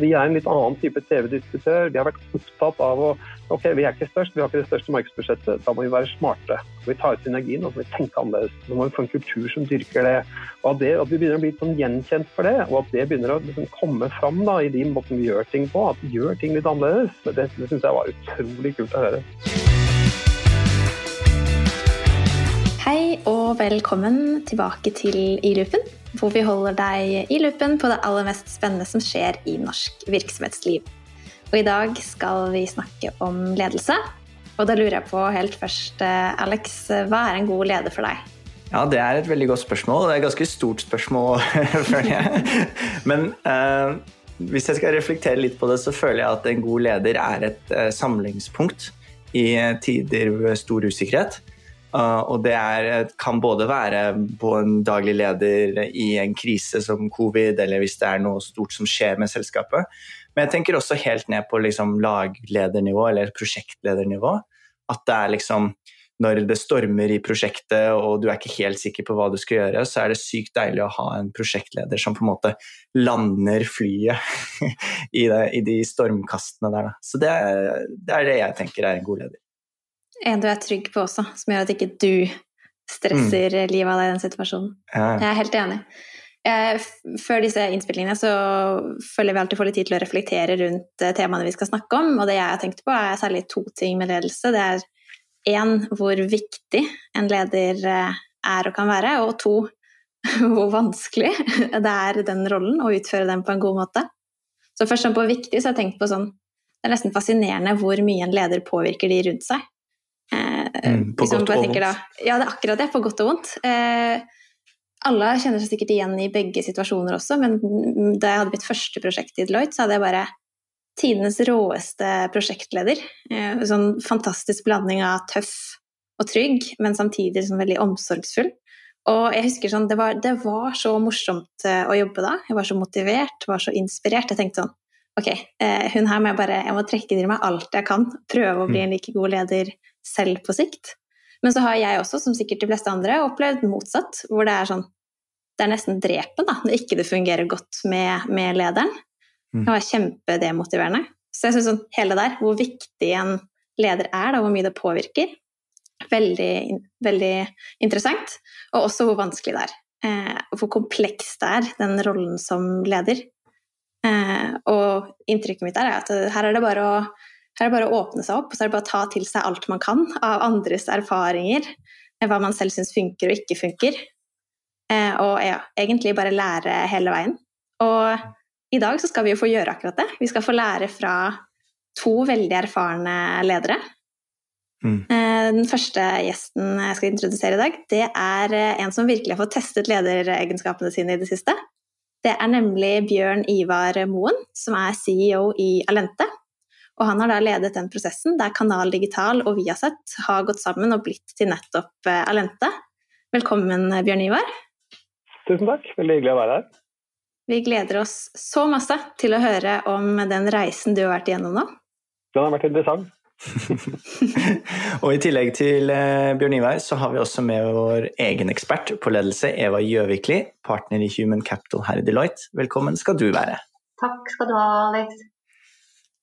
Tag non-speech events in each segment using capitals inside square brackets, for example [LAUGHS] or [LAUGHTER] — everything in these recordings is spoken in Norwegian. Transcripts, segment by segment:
Vi er en litt annen type TV-distributør. Vi har vært opptatt av å ok, vi er ikke størst, vi har ikke det største markedsbudsjettet. Da må vi være smarte. Vi tar ut synergien og så må vi tenke annerledes. Så må vi få en kultur som dyrker det. Og at, det, at vi begynner å bli sånn gjenkjent for det, og at det begynner å liksom komme fram da, i de måten vi gjør ting på, at vi gjør ting litt annerledes, det, det syns jeg var utrolig kult å høre. Hei og velkommen tilbake til I-loopen, hvor vi holder deg i loopen på det aller mest spennende som skjer i norsk virksomhetsliv. Og I dag skal vi snakke om ledelse. Og da lurer jeg på helt først, eh, Alex, hva er en god leder for deg? Ja, Det er et veldig godt spørsmål. Det er et ganske stort spørsmål, [LAUGHS] føler jeg. Men eh, hvis jeg skal reflektere litt på det, så føler jeg at en god leder er et eh, samlingspunkt i tider med stor usikkerhet. Uh, og det er, kan både være på en daglig leder i en krise som covid, eller hvis det er noe stort som skjer med selskapet. Men jeg tenker også helt ned på liksom lagledernivå eller prosjektledernivå. At det er liksom når det stormer i prosjektet og du er ikke helt sikker på hva du skal gjøre, så er det sykt deilig å ha en prosjektleder som på en måte lander flyet [LAUGHS] i, det, i, de stormkastene der. Så det det er, det jeg tenker er en god leder. En du er trygg på også, som gjør at ikke du stresser mm. livet av deg i den situasjonen. Ja. Jeg er helt enig. Eh, før disse innspillingene så føler vi alltid får litt tid til å reflektere rundt eh, temaene vi skal snakke om, og det jeg har tenkt på, er særlig to ting med ledelse. Det er én hvor viktig en leder eh, er og kan være, og to [LAUGHS] hvor vanskelig [LAUGHS] det er den rollen å utføre den på en god måte. Så først sånn på viktig så har jeg tenkt på sånn Det er nesten fascinerende hvor mye en leder påvirker de rundt seg. Mm, på liksom, godt og vondt. Da, ja, det er akkurat det. På godt og vondt. Eh, alle kjenner seg sikkert igjen i begge situasjoner også, men da jeg hadde mitt første prosjekt i Deloitte, så hadde jeg bare tidenes råeste prosjektleder. Eh, sånn fantastisk blanding av tøff og trygg, men samtidig sånn veldig omsorgsfull. Og jeg husker sånn, det var, det var, så morsomt eh, å jobbe da. Jeg var så motivert, var så inspirert. Jeg tenkte sånn Ok, eh, hun her må jeg bare jeg må trekke til meg alt jeg kan. Prøve å bli en like god leder selv på sikt. Men så har jeg også, som sikkert de fleste andre, opplevd motsatt. Hvor det er sånn Det er nesten drepen da, når ikke det fungerer godt med, med lederen. Det kan være kjempedemotiverende. Så jeg syns sånn, hele der, hvor viktig en leder er, da, hvor mye det påvirker, veldig, veldig interessant. Og også hvor vanskelig det er. Eh, hvor kompleks det er, den rollen som leder. Eh, og inntrykket mitt er at her er det bare å her er det bare å åpne seg opp, og så er det bare å ta til seg alt man kan av andres erfaringer, hva man selv syns funker og ikke funker. Eh, og ja, egentlig bare lære hele veien. Og i dag så skal vi jo få gjøre akkurat det. Vi skal få lære fra to veldig erfarne ledere. Mm. Eh, den første gjesten jeg skal introdusere i dag, det er eh, en som virkelig har fått testet lederegenskapene sine i det siste. Det er nemlig Bjørn Ivar Moen, som er CEO i Alente. Og han har da ledet den prosessen der Kanal Digital og Viasat har gått sammen og blitt til nettopp eh, Alente. Velkommen, Bjørn Ivar. Tusen takk. Veldig hyggelig å være her. Vi gleder oss så masse til å høre om den reisen du har vært igjennom nå. Den har vært interessant. [LAUGHS] og I tillegg til uh, Bjørn Ivar så har vi også med vår egen ekspert på ledelse, Eva Gjøvikli, partner i Human Capital her i Deloitte. Velkommen skal du være. Takk skal du ha, Alex.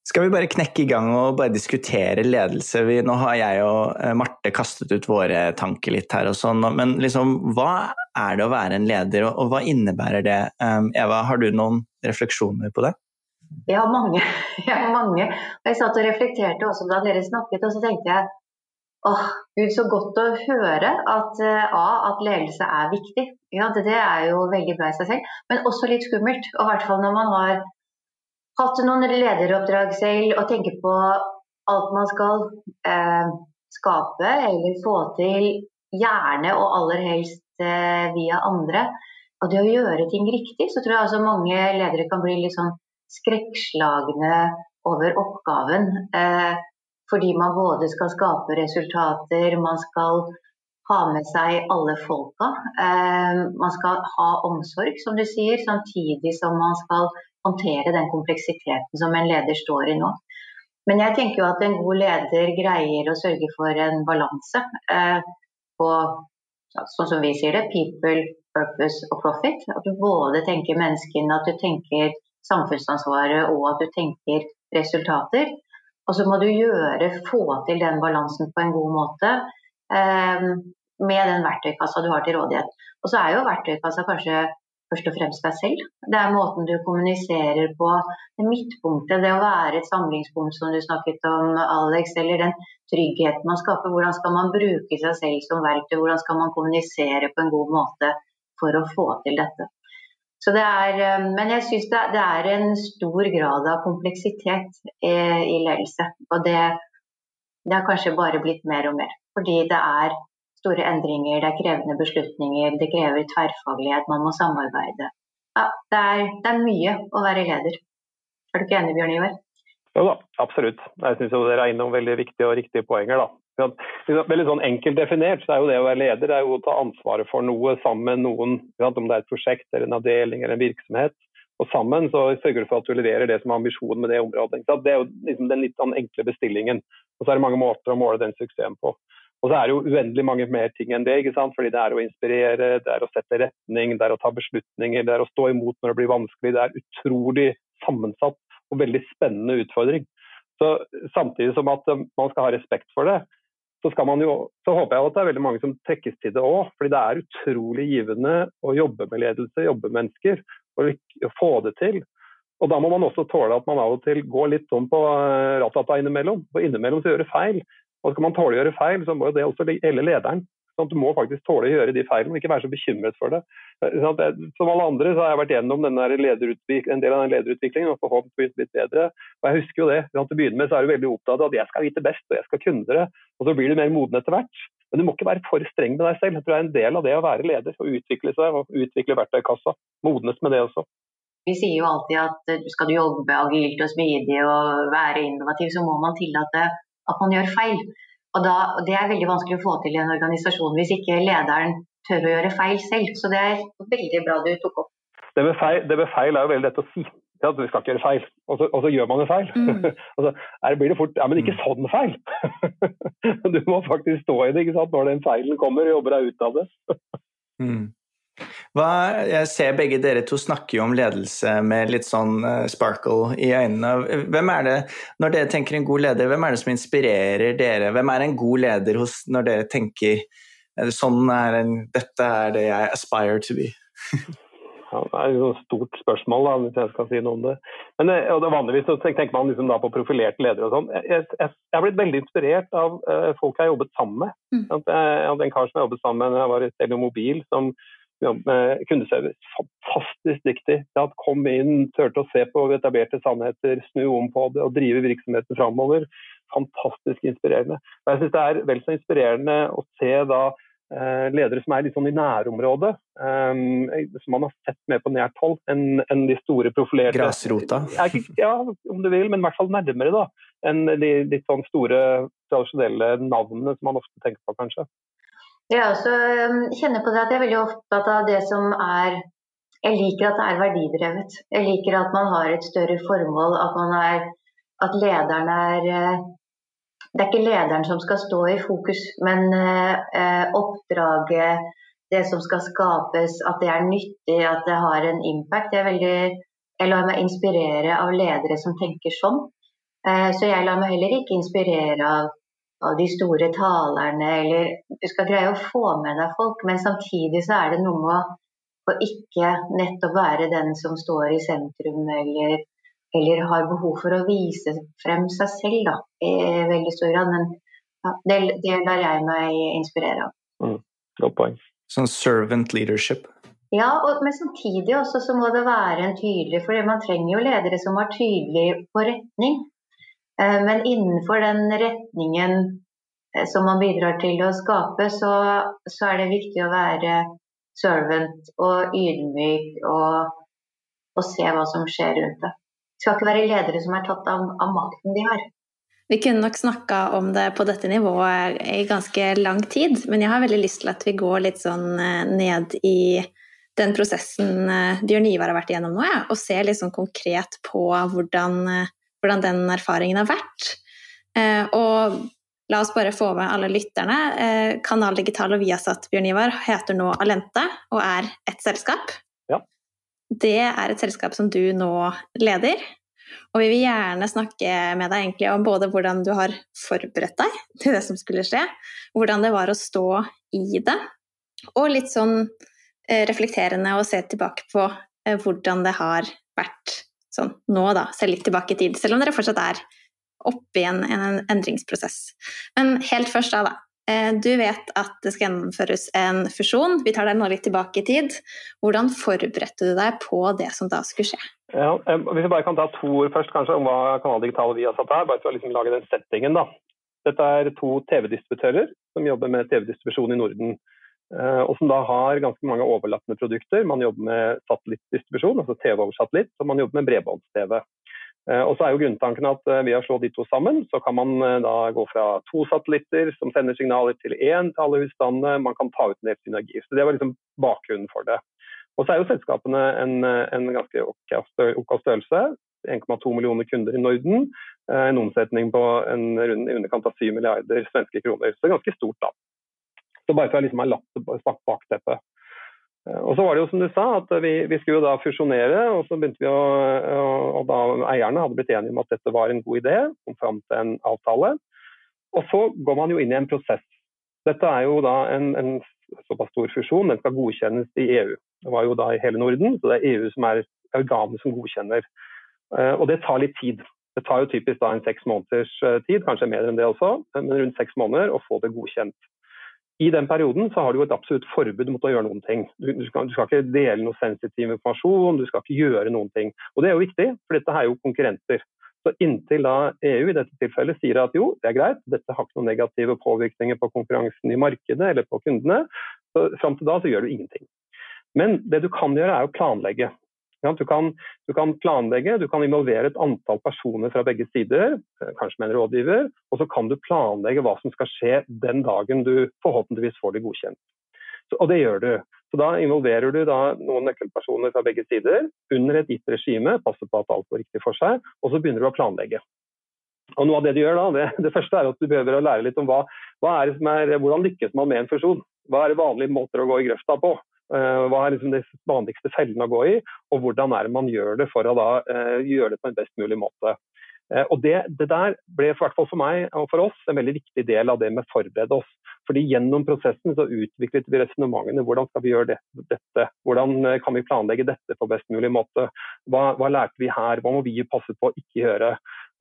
Skal vi bare knekke i gang og bare diskutere ledelse? Vi, nå har jeg og eh, Marte kastet ut våre tanker litt her og sånn, men liksom, hva er det å være en leder, og hva innebærer det? Um, Eva, har du noen refleksjoner på det? Ja, mange. [LAUGHS] Har mange. Jeg satt og reflekterte også da dere snakket, og så tenkte jeg åh, gud, så godt å høre at, uh, at ledelse er viktig. Ja, det, det er jo veldig bra i seg selv, men også litt skummelt. Og i hvert fall når man har hatt noen lederoppdrag selv og tenker på alt man skal eh, skape eller få til, gjerne og aller helst eh, via andre. Og det å gjøre ting riktig, så tror jeg altså mange ledere kan bli litt sånn skrekkslagne over oppgaven. Eh, fordi man både skal skape resultater, man skal ha med seg alle folka. Eh, man skal ha omsorg, som du sier, samtidig som man skal håndtere den kompleksiteten som en leder står i nå. Men jeg tenker jo at en god leder greier å sørge for en balanse eh, på sånn som vi sier det, people, purpose og profit. At du både tenker menneskene, at du tenker samfunnsansvaret og at du tenker resultater. Og så må du gjøre, få til den balansen på en god måte eh, med den verktøykassa du har til rådighet. Og så er jo verktøykassa kanskje først og fremst deg selv. Det er måten du kommuniserer på. Det midtpunktet, det å være et samlingspunkt som du snakket om, Alex, eller den tryggheten man skaper. Hvordan skal man bruke seg selv som verktøy? Hvordan skal man kommunisere på en god måte for å få til dette? Er, eh, men jeg syns det, det, er en stor grad av kompleksitet i, i ledelse. Og det, det, har kanskje bare blitt mer og mer. Fordi det er store endringer, det er krevende beslutninger, det krever tverrfaglighet, man må samarbeide. Ja, det er, det er mye å være leder. Er du ikke enig, Bjørn Ivar? Jo da, absolutt. Jeg syns dere er innom veldig viktige og riktige poenger. da. Veldig sånn enkelt definert så er jo det å være leder det er jo å ta ansvaret for noe sammen med noen, om det er et prosjekt, eller en avdeling eller en virksomhet. Og sammen så sørger du for at du leverer det som er ambisjonen med det området. Det er jo liksom den litt sånn enkle bestillingen. Og så er det mange måter å måle den suksessen på. Og så er det jo uendelig mange mer ting enn det. ikke sant? Fordi det er å inspirere, det er å sette retning, det er å ta beslutninger, det er å stå imot når det blir vanskelig. Det er utrolig sammensatt og veldig spennende utfordring. Så Samtidig som at man skal ha respekt for det, så, jo, så, håper jeg at det er veldig mange som trekkes til det òg. Fordi det er utrolig givende å jobbe med ledelse, jobbe med mennesker og få det til. Og Da må man også tåle at man av og til går litt sånn på eh, ratata innimellom. For innimellom så gjør det feil. Og skal man tåle å gjøre feil, så må det også gjelde lederen. Sånn du må faktisk tåle å gjøre de feilene og ikke være så bekymret for det. Som alle andre så har jeg vært gjennom en del av den lederutviklingen og forhåpentligvis blitt bedre. Og jeg husker jo det. Til å begynne med så er du veldig opptatt av at jeg skal vite best og jeg skal kunne det. Og så blir du mer moden etter hvert. Men du må ikke være for streng med deg selv. Jeg tror det er en del av det å være leder. Å utvikle seg og utvikle verktøykassa. Modnes med det også. Vi sier jo alltid at eh, skal du jobbe agilt og smidig og være innovativ, så må man tillate at man gjør feil. Og, da, og Det er veldig vanskelig å få til i en organisasjon hvis ikke lederen tør å gjøre feil selv. Så det er veldig bra du tok opp. Det med feil, det med feil er jo veldig lett å si. Ja, vi skal ikke gjøre feil, og så, og så gjør man en feil. Mm. og [LAUGHS] så er, blir det fort Ja, men ikke sånn feil! [LAUGHS] du må faktisk stå i det ikke sant? når den feilen kommer, og jobber deg ut av det. mm. Hva, jeg ser begge dere to snakke om ledelse med litt sånn uh, sparkle i øynene. Hvem er det, Når dere tenker en god leder, hvem er det som inspirerer dere? Hvem er en god leder hos, når dere tenker sånn er en, dette er det jeg aspire to be? [LAUGHS] ja, det er jo et stort spørsmål, da, hvis jeg skal si noe om det. Men eh, og det Vanligvis så tenker man liksom da på profilerte ledere og sånn. Jeg, jeg, jeg, har blitt veldig inspirert av uh, folk jeg har jobbet sammen med. Mm. Jeg hadde en kar som jeg jobbet sammen med da jeg var i Telenor som med kundeservice. Fantastisk dyktig. At kom inn, turte å se på etablerte sannheter, snu om på det og drive virksomheten framover. Fantastisk inspirerende. Og jeg synes Det er vel så inspirerende å se da eh, ledere som er litt sånn i nærområdet, eh, som man har sett mer på nært hold enn en de store profilerte Grasrota? Ja, om du vil, men i hvert fall nærmere da, enn de litt sånn store, tradisjonelle navnene som man ofte tenker på, kanskje. Jeg også um, kjenner på det at jeg er veldig opptatt av det som er Jeg liker at det er verdidrevet. Jeg liker at man har et større formål, at, er, at lederen er eh, Det er ikke lederen som skal stå i fokus, men eh, eh, oppdraget, det som skal skapes, at det er nyttig, at det har en impact. Jeg, veldig, jeg lar meg inspirere av ledere som tenker sånn. Så jeg lar meg heller ikke inspirere av av de store talerne, eller du skal greie å få med deg folk, men samtidig så er det noe med å ikke nettopp være den som står i sentrum, eller, eller har behov for å vise frem seg selv da, i veldig stor grad. Men ja, det, det, lar jeg meg inspirere av. Mm, godt poeng. Sånn servant leadership? Ja, og, men samtidig også så må det være en tydelig For man trenger jo ledere som har tydelig på retning. Eh, men innenfor den retningen eh, som man bidrar til å skape, så, så er det viktig å være servant og ydmyk og, og, se hva som skjer rundt det. Det skal ikke være ledere som er tatt av, av makten de har. Vi kunne nok snakka om det på dette nivået i ganske lang tid, men jeg har veldig lyst til at vi går litt sånn eh, ned i den prosessen Bjørn Ivar har vært igjennom nå, ja, og ser litt sånn konkret på hvordan hvordan den erfaringen har vært. Eh, og la oss bare få med alle lytterne. Eh, Kanal Digital og Viasat Bjørn Ivar heter nå Alente og er ett selskap. Ja. det er et selskap som du nå leder. Og vi vil gjerne snakke med deg egentlig om både hvordan du har forberedt deg til det som skulle skje, hvordan det var å stå i det, og litt sånn eh, reflekterende å se tilbake på hvordan det har vært sånn nå, da. Se litt tilbake i tid, selv om dere fortsatt er oppe i en, en endringsprosess. Men helt først da, da. Eh, du vet at det skal gjennomføres en fusjon. Vi tar deg nå litt tilbake i tid. Hvordan forberedte du deg på det som da skulle skje? Ja, hvis vi bare kan ta to ord først kanskje om hva Kanal Digital og vi har satt her, bare for å liksom lage den settingen. da. Dette er to TV-distributører som jobber med TV-distribusjon i Norden. Eh, og som da har ganske mange overlappende produkter. Man jobber med satellittdistribusjon, altså TV over satellitt, og man jobber med bredbånds-TV. Eh, og så er jo grunntanken at eh, ved å slå de to sammen, så kan man da gå fra to satellitter som sender signaler til én til alle husstandene. Man kan ta ut en del synergi. Så det var liksom bakgrunnen for det. Og så er jo selskapene en, en ganske OK størrelse. 1,2 millioner kunder i Norden. En omsetning på en rund i underkant av 7 milliarder svenske kroner. Så ganske stort, da. Så bare for å liksom ha latt bakteppet. Og så var det jo som du sa, at vi, vi, skulle da fusjonere, og så begynte vi å og da Eierne hadde blitt enige om at dette var en god idé, kom fram til en avtale. Og så går man jo inn i en prosess. Dette er jo da en, en såpass stor fusjon, den skal godkjennes i EU. Det var jo da i hele Norden, så det er EU som er organet som godkjenner. Eh, og det tar litt tid. Det tar jo typisk da en seks måneders eh, tid, kanskje mer enn det også, men rundt seks måneder å få det godkjent. I den perioden så har du jo et absolutt forbud mot å gjøre noen ting. Du, du, skal, du, skal, ikke dele noe sensitiv informasjon, du skal ikke gjøre noen ting. Og Det er jo viktig, for dette er jo konkurrenter. Så Inntil da EU i dette tilfellet sier at jo, det er greit, dette har ikke noen negative påvirkninger på konkurransen i markedet eller på kundene, så fram til da så gjør du ingenting. Men det du kan gjøre, er å planlegge. Du kan, du kan, planlegge, du kan involvere et antall personer fra begge sider, eh, kanskje med en rådgiver, og så kan du planlegge hva som skal skje den dagen du forhåpentligvis får det godkjent. Så, og det gjør du. Så Da involverer du da noen nøkkelpersoner fra begge sider under et gitt regime, passer på at alt går riktig for seg, og så begynner du å planlegge. Og noe av Det du gjør da, det, det første er at du behøver å lære litt om hva, hva er hvordan lykkes man med en fusjon. Hva er vanlige måter å gå i grøfta på? Uh, hva er liksom de vanligste fellene å gå i, og hvordan er det man gjør det for å da, uh, gjøre det på en best mulig måte. Uh, og det, det, der ble for, for meg og for oss en veldig viktig del av det med å forberede oss. Fordi Gjennom prosessen så utviklet vi resonnementene. Hvordan skal vi gjøre det, dette? Hvordan eh, kan vi planlegge dette på best mulig måte? Hva, hva lærte vi her? Hva må vi passe på å ikke gjøre?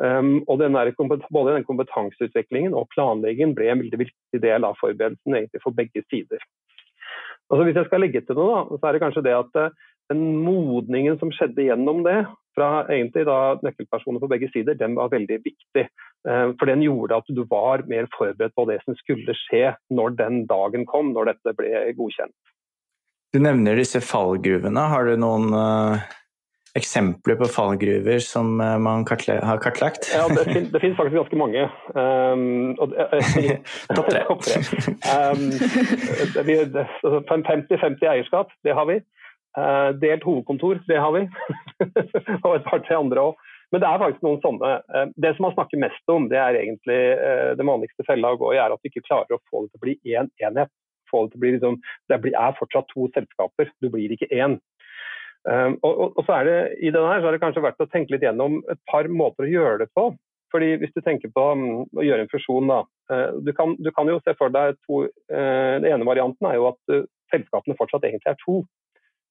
Um, og den der, både den kompetanseutviklingen og planleggingen ble en veldig viktig del av forberedelsen egentlig for begge sider. Altså Hvis jeg skal legge til noe, da, så er det kanskje det at eh, den modningen som skjedde gjennom det, fra egentlig da nøkkelpersoner på begge sider, den var veldig viktig. Eh, for den gjorde at du var mer forberedt på det som skulle skje når den dagen kom, når dette ble godkjent. Du nevner disse fallgruvene. Har du noen uh, eksempler på fallgruver som uh, man kartle har kartlagt? ja, det, fin det, finnes faktisk ganske mange. Um, [LAUGHS] Topp tre. um, 50-50 altså, eierskap, det har vi. Uh, delt hovedkontor, det har vi. [LAUGHS] og et par-tre andre òg. Men det er faktisk noen sånne. Uh, det som man snakker mest om, det er egentlig uh, det vanligste fella å gå i, er at du ikke klarer å få det til å bli én en enhet. Få det, til å bli liksom, det er fortsatt to selskaper, du blir ikke én. Og, og, og, så er det, I denne her så er det kanskje verdt å tenke litt gjennom et par måter å gjøre det på. Fordi Hvis du tenker på um, å gjøre en fusjon, da, du kan, du kan jo se for deg to Den ene varianten er jo at selskapene fortsatt egentlig er to.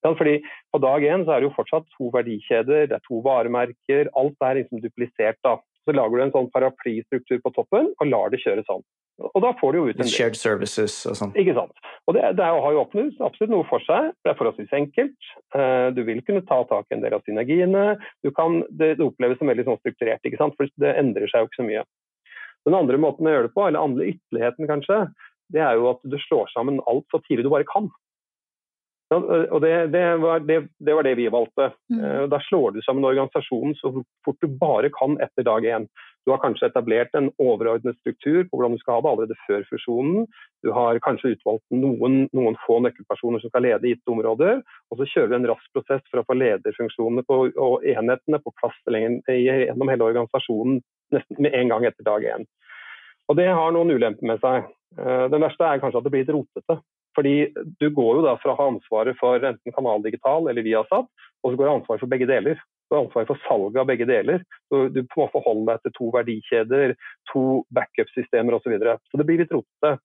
Fordi På dag én er det jo fortsatt to verdikjeder, det er to varemerker. Alt er liksom duplisert. da. Så lager du en sånn paraplystruktur på toppen og lar det kjøre sånn. Og da får du jo ut en Shared services og sånn. Ikke sant. Og det, det har jo åpnet absolutt noe for seg. Det er forholdsvis enkelt. Eh, du vil kunne ta tak i en del av synergiene. Du kan, det, det oppleves som veldig sånn strukturert, ikke sant? for det endrer seg jo ikke så mye. Den andre måten å gjøre det på, eller andre ytterligheten kanskje, det er jo at du slår sammen alt så tidlig du bare kan. Og det, det, var, det, det, var, det, vi valgte. Mm. Eh, da slår du sammen organisasjonen så fort du bare kan etter dag én. Du har kanskje etablert en overordnet struktur på hvordan du skal ha det allerede før fusjonen. Du har kanskje utvalgt noen, noen få nøkkelpersoner som skal lede gitte områder. Og så kjører du en rask prosess for å få lederfunksjonene på, og enhetene på plass gjennom hele organisasjonen nesten med en gang etter dag én. Og Det har noen ulemper med seg. Eh, den verste er kanskje at det blir litt rotete. Fordi du går jo da fra å ha ansvaret for enten Kanal Digital eller Viasat, og så går du ansvaret for begge deler. Du for salget av begge deler. Så du må forholde deg til to verdikjeder, to backup-systemer osv. Så, videre. så det blir litt rotete.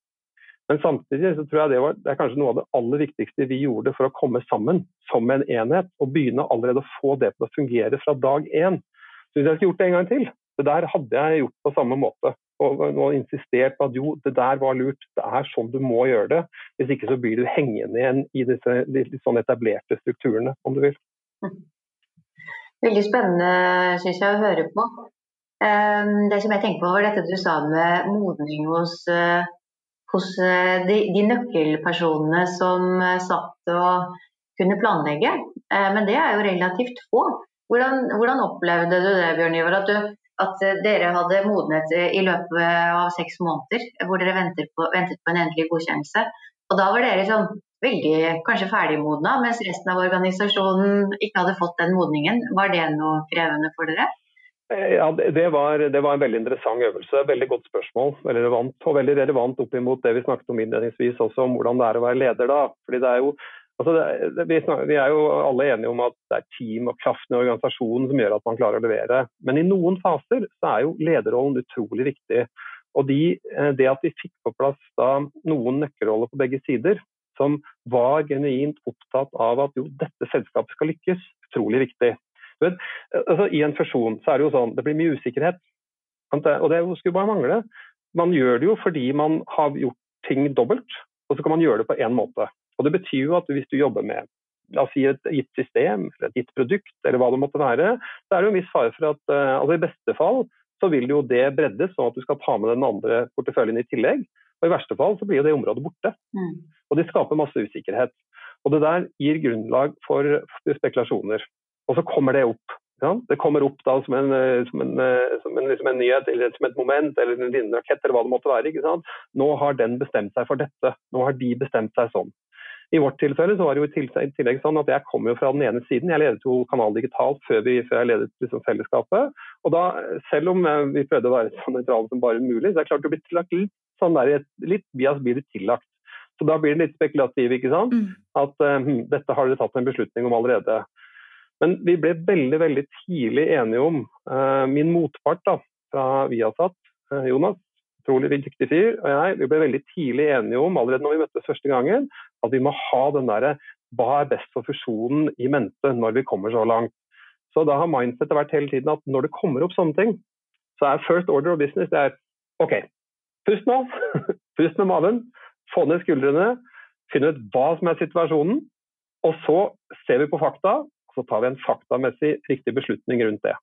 Men samtidig så tror jeg det, var, det er kanskje noe av det aller viktigste vi gjorde for å komme sammen som en enhet, og begynne allerede å få det til å fungere fra dag én. Så hvis jeg skulle gjort det en gang til, det der hadde jeg gjort på samme måte. Og, og insistert på at jo, det der var lurt, det er sånn du må gjøre det. Hvis ikke så blir du hengende igjen i disse litt sånn etablerte strukturene, om du vil. Veldig spennende, syns jeg, å høre på. Ehm, det som jeg tenker på, var dette du sa med modning hos, eh, hos eh, de, de, nøkkelpersonene som eh, satt og kunne planlegge. Men det er jo relativt få. Hvordan, hvordan opplevde du det, Bjørn Ivar? At, at dere hadde modnet i løpet av seks måneder, hvor dere ventet på, ventet på en endelig godkjennelse. Og da var dere liksom veldig kanskje ferdigmodna, mens resten av organisasjonen ikke hadde fått den modningen. Var det noe krevende for dere? Eh, ja, det var, det var, en veldig interessant øvelse. Veldig godt spørsmål. Veldig relevant, og veldig relevant opp imot det vi snakket om innledningsvis, også om hvordan det er å være leder da. Fordi det er jo Altså det, vi, snakker, vi, er jo alle enige om at det er team og kraften i organisasjonen som gjør at man klarer å levere. Men i noen faser så er jo lederrollen utrolig viktig. Og de, eh, Det at vi fikk på plass da noen nøkkelroller på begge sider, som var genuint opptatt av at jo, dette selskapet skal lykkes. Utrolig viktig. Vet, altså, I en fusjon så er det jo sånn, det blir mye usikkerhet. Og det skulle bare mangle. Man gjør det jo fordi man har gjort ting dobbelt, og så kan man gjøre det på én måte. Og Det betyr jo at hvis du jobber med la oss si et gitt system et gitt produkt, eller hva det måtte være, så er det jo en viss fare for at uh, altså i beste fall så vil jo det breddes, sånn at du skal ta med den andre porteføljen i tillegg. Og I verste fall så blir jo det området borte. Mm. Og det skaper masse usikkerhet. Og Det der gir grunnlag for spekulasjoner. Og så kommer det opp. Ja? Det kommer opp da som en, eh, som en, eh, som en, liksom en nyhet eller som et moment eller en linjerakett eller hva det måtte være. Nå har den bestemt seg for dette. Nå har de bestemt seg sånn. I vårt tilfelle så var det jo i tillegg sånn at jeg kom jo fra den ene siden. Jeg ledet jo Kanal Digital før, vi, før jeg ledet liksom fellesskapet. Og da, selv om eh, vi prøvde å være så nøytrale som bare mulig, så er det klart du blir lagt litt sånn der, litt bias blir det tillagt. Så da blir det litt spekulativ, ikke sant. Mm. At uh, dette har dere tatt en beslutning om allerede. Men vi ble veldig veldig tidlig enige om, uh, min motpart da, fra Viasat, uh, Jonas, utrolig dyktig fyr, og jeg, vi ble veldig tidlig enige om allerede når vi møttes første gangen, at vi må ha den derre hva er best for fusjonen i mente når vi kommer så langt. Så da har mindsetet vært hele tiden at når det kommer opp sånne ting, så er first order of business det er OK, Pust nå. [LAUGHS] Pust med maven. Få ned skuldrene. Finne ut hva som er situasjonen. Og så ser vi på fakta, og så tar vi en faktamessig riktig beslutning rundt det.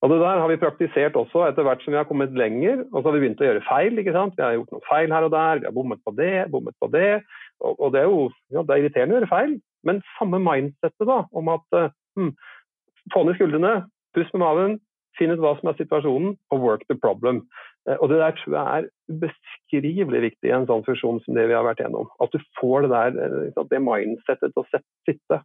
Og Det der har vi praktisert også etter hvert som vi har kommet lenger. Og så har vi begynt å gjøre feil. ikke sant? Vi har gjort noen feil her og der, vi har bommet på det, bommet på det. Og, og det er jo ja, det er irriterende å gjøre feil, men samme mindsettet da, om at hmm, få ned skuldrene, pust med maven, finn ut hva som er situasjonen, og work the problem. Eh, og Det der tror jeg er ubeskrivelig viktig i en sånn fusjon som det vi har vært gjennom. At du får det der, eh, det mindsettet til å sitte.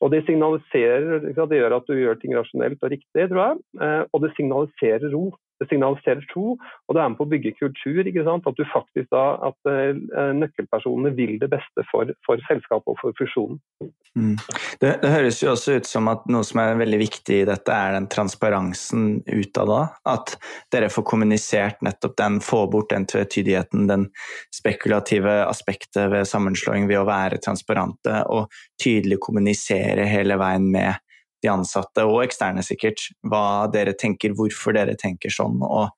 Og Det signaliserer, det gjør at du gjør ting rasjonelt og riktig, tror jeg. Eh, og det signaliserer ro signaliserer tro, og det er med på å bygge kultur. At du faktisk da, at uh, nøkkelpersonene vil det beste for, for selskapet og for fusjonen. Mm. Det, det, høres jo også ut som at noe som er veldig viktig i dette, er den transparensen utad da. At dere får kommunisert nettopp den, få bort den tvetydigheten, den spekulative aspektet ved sammenslåing ved å være transparente og tydelig kommunisere hele veien med de ansatte og eksterne sikkert, hva dere tenker, hvorfor dere tenker sånn, og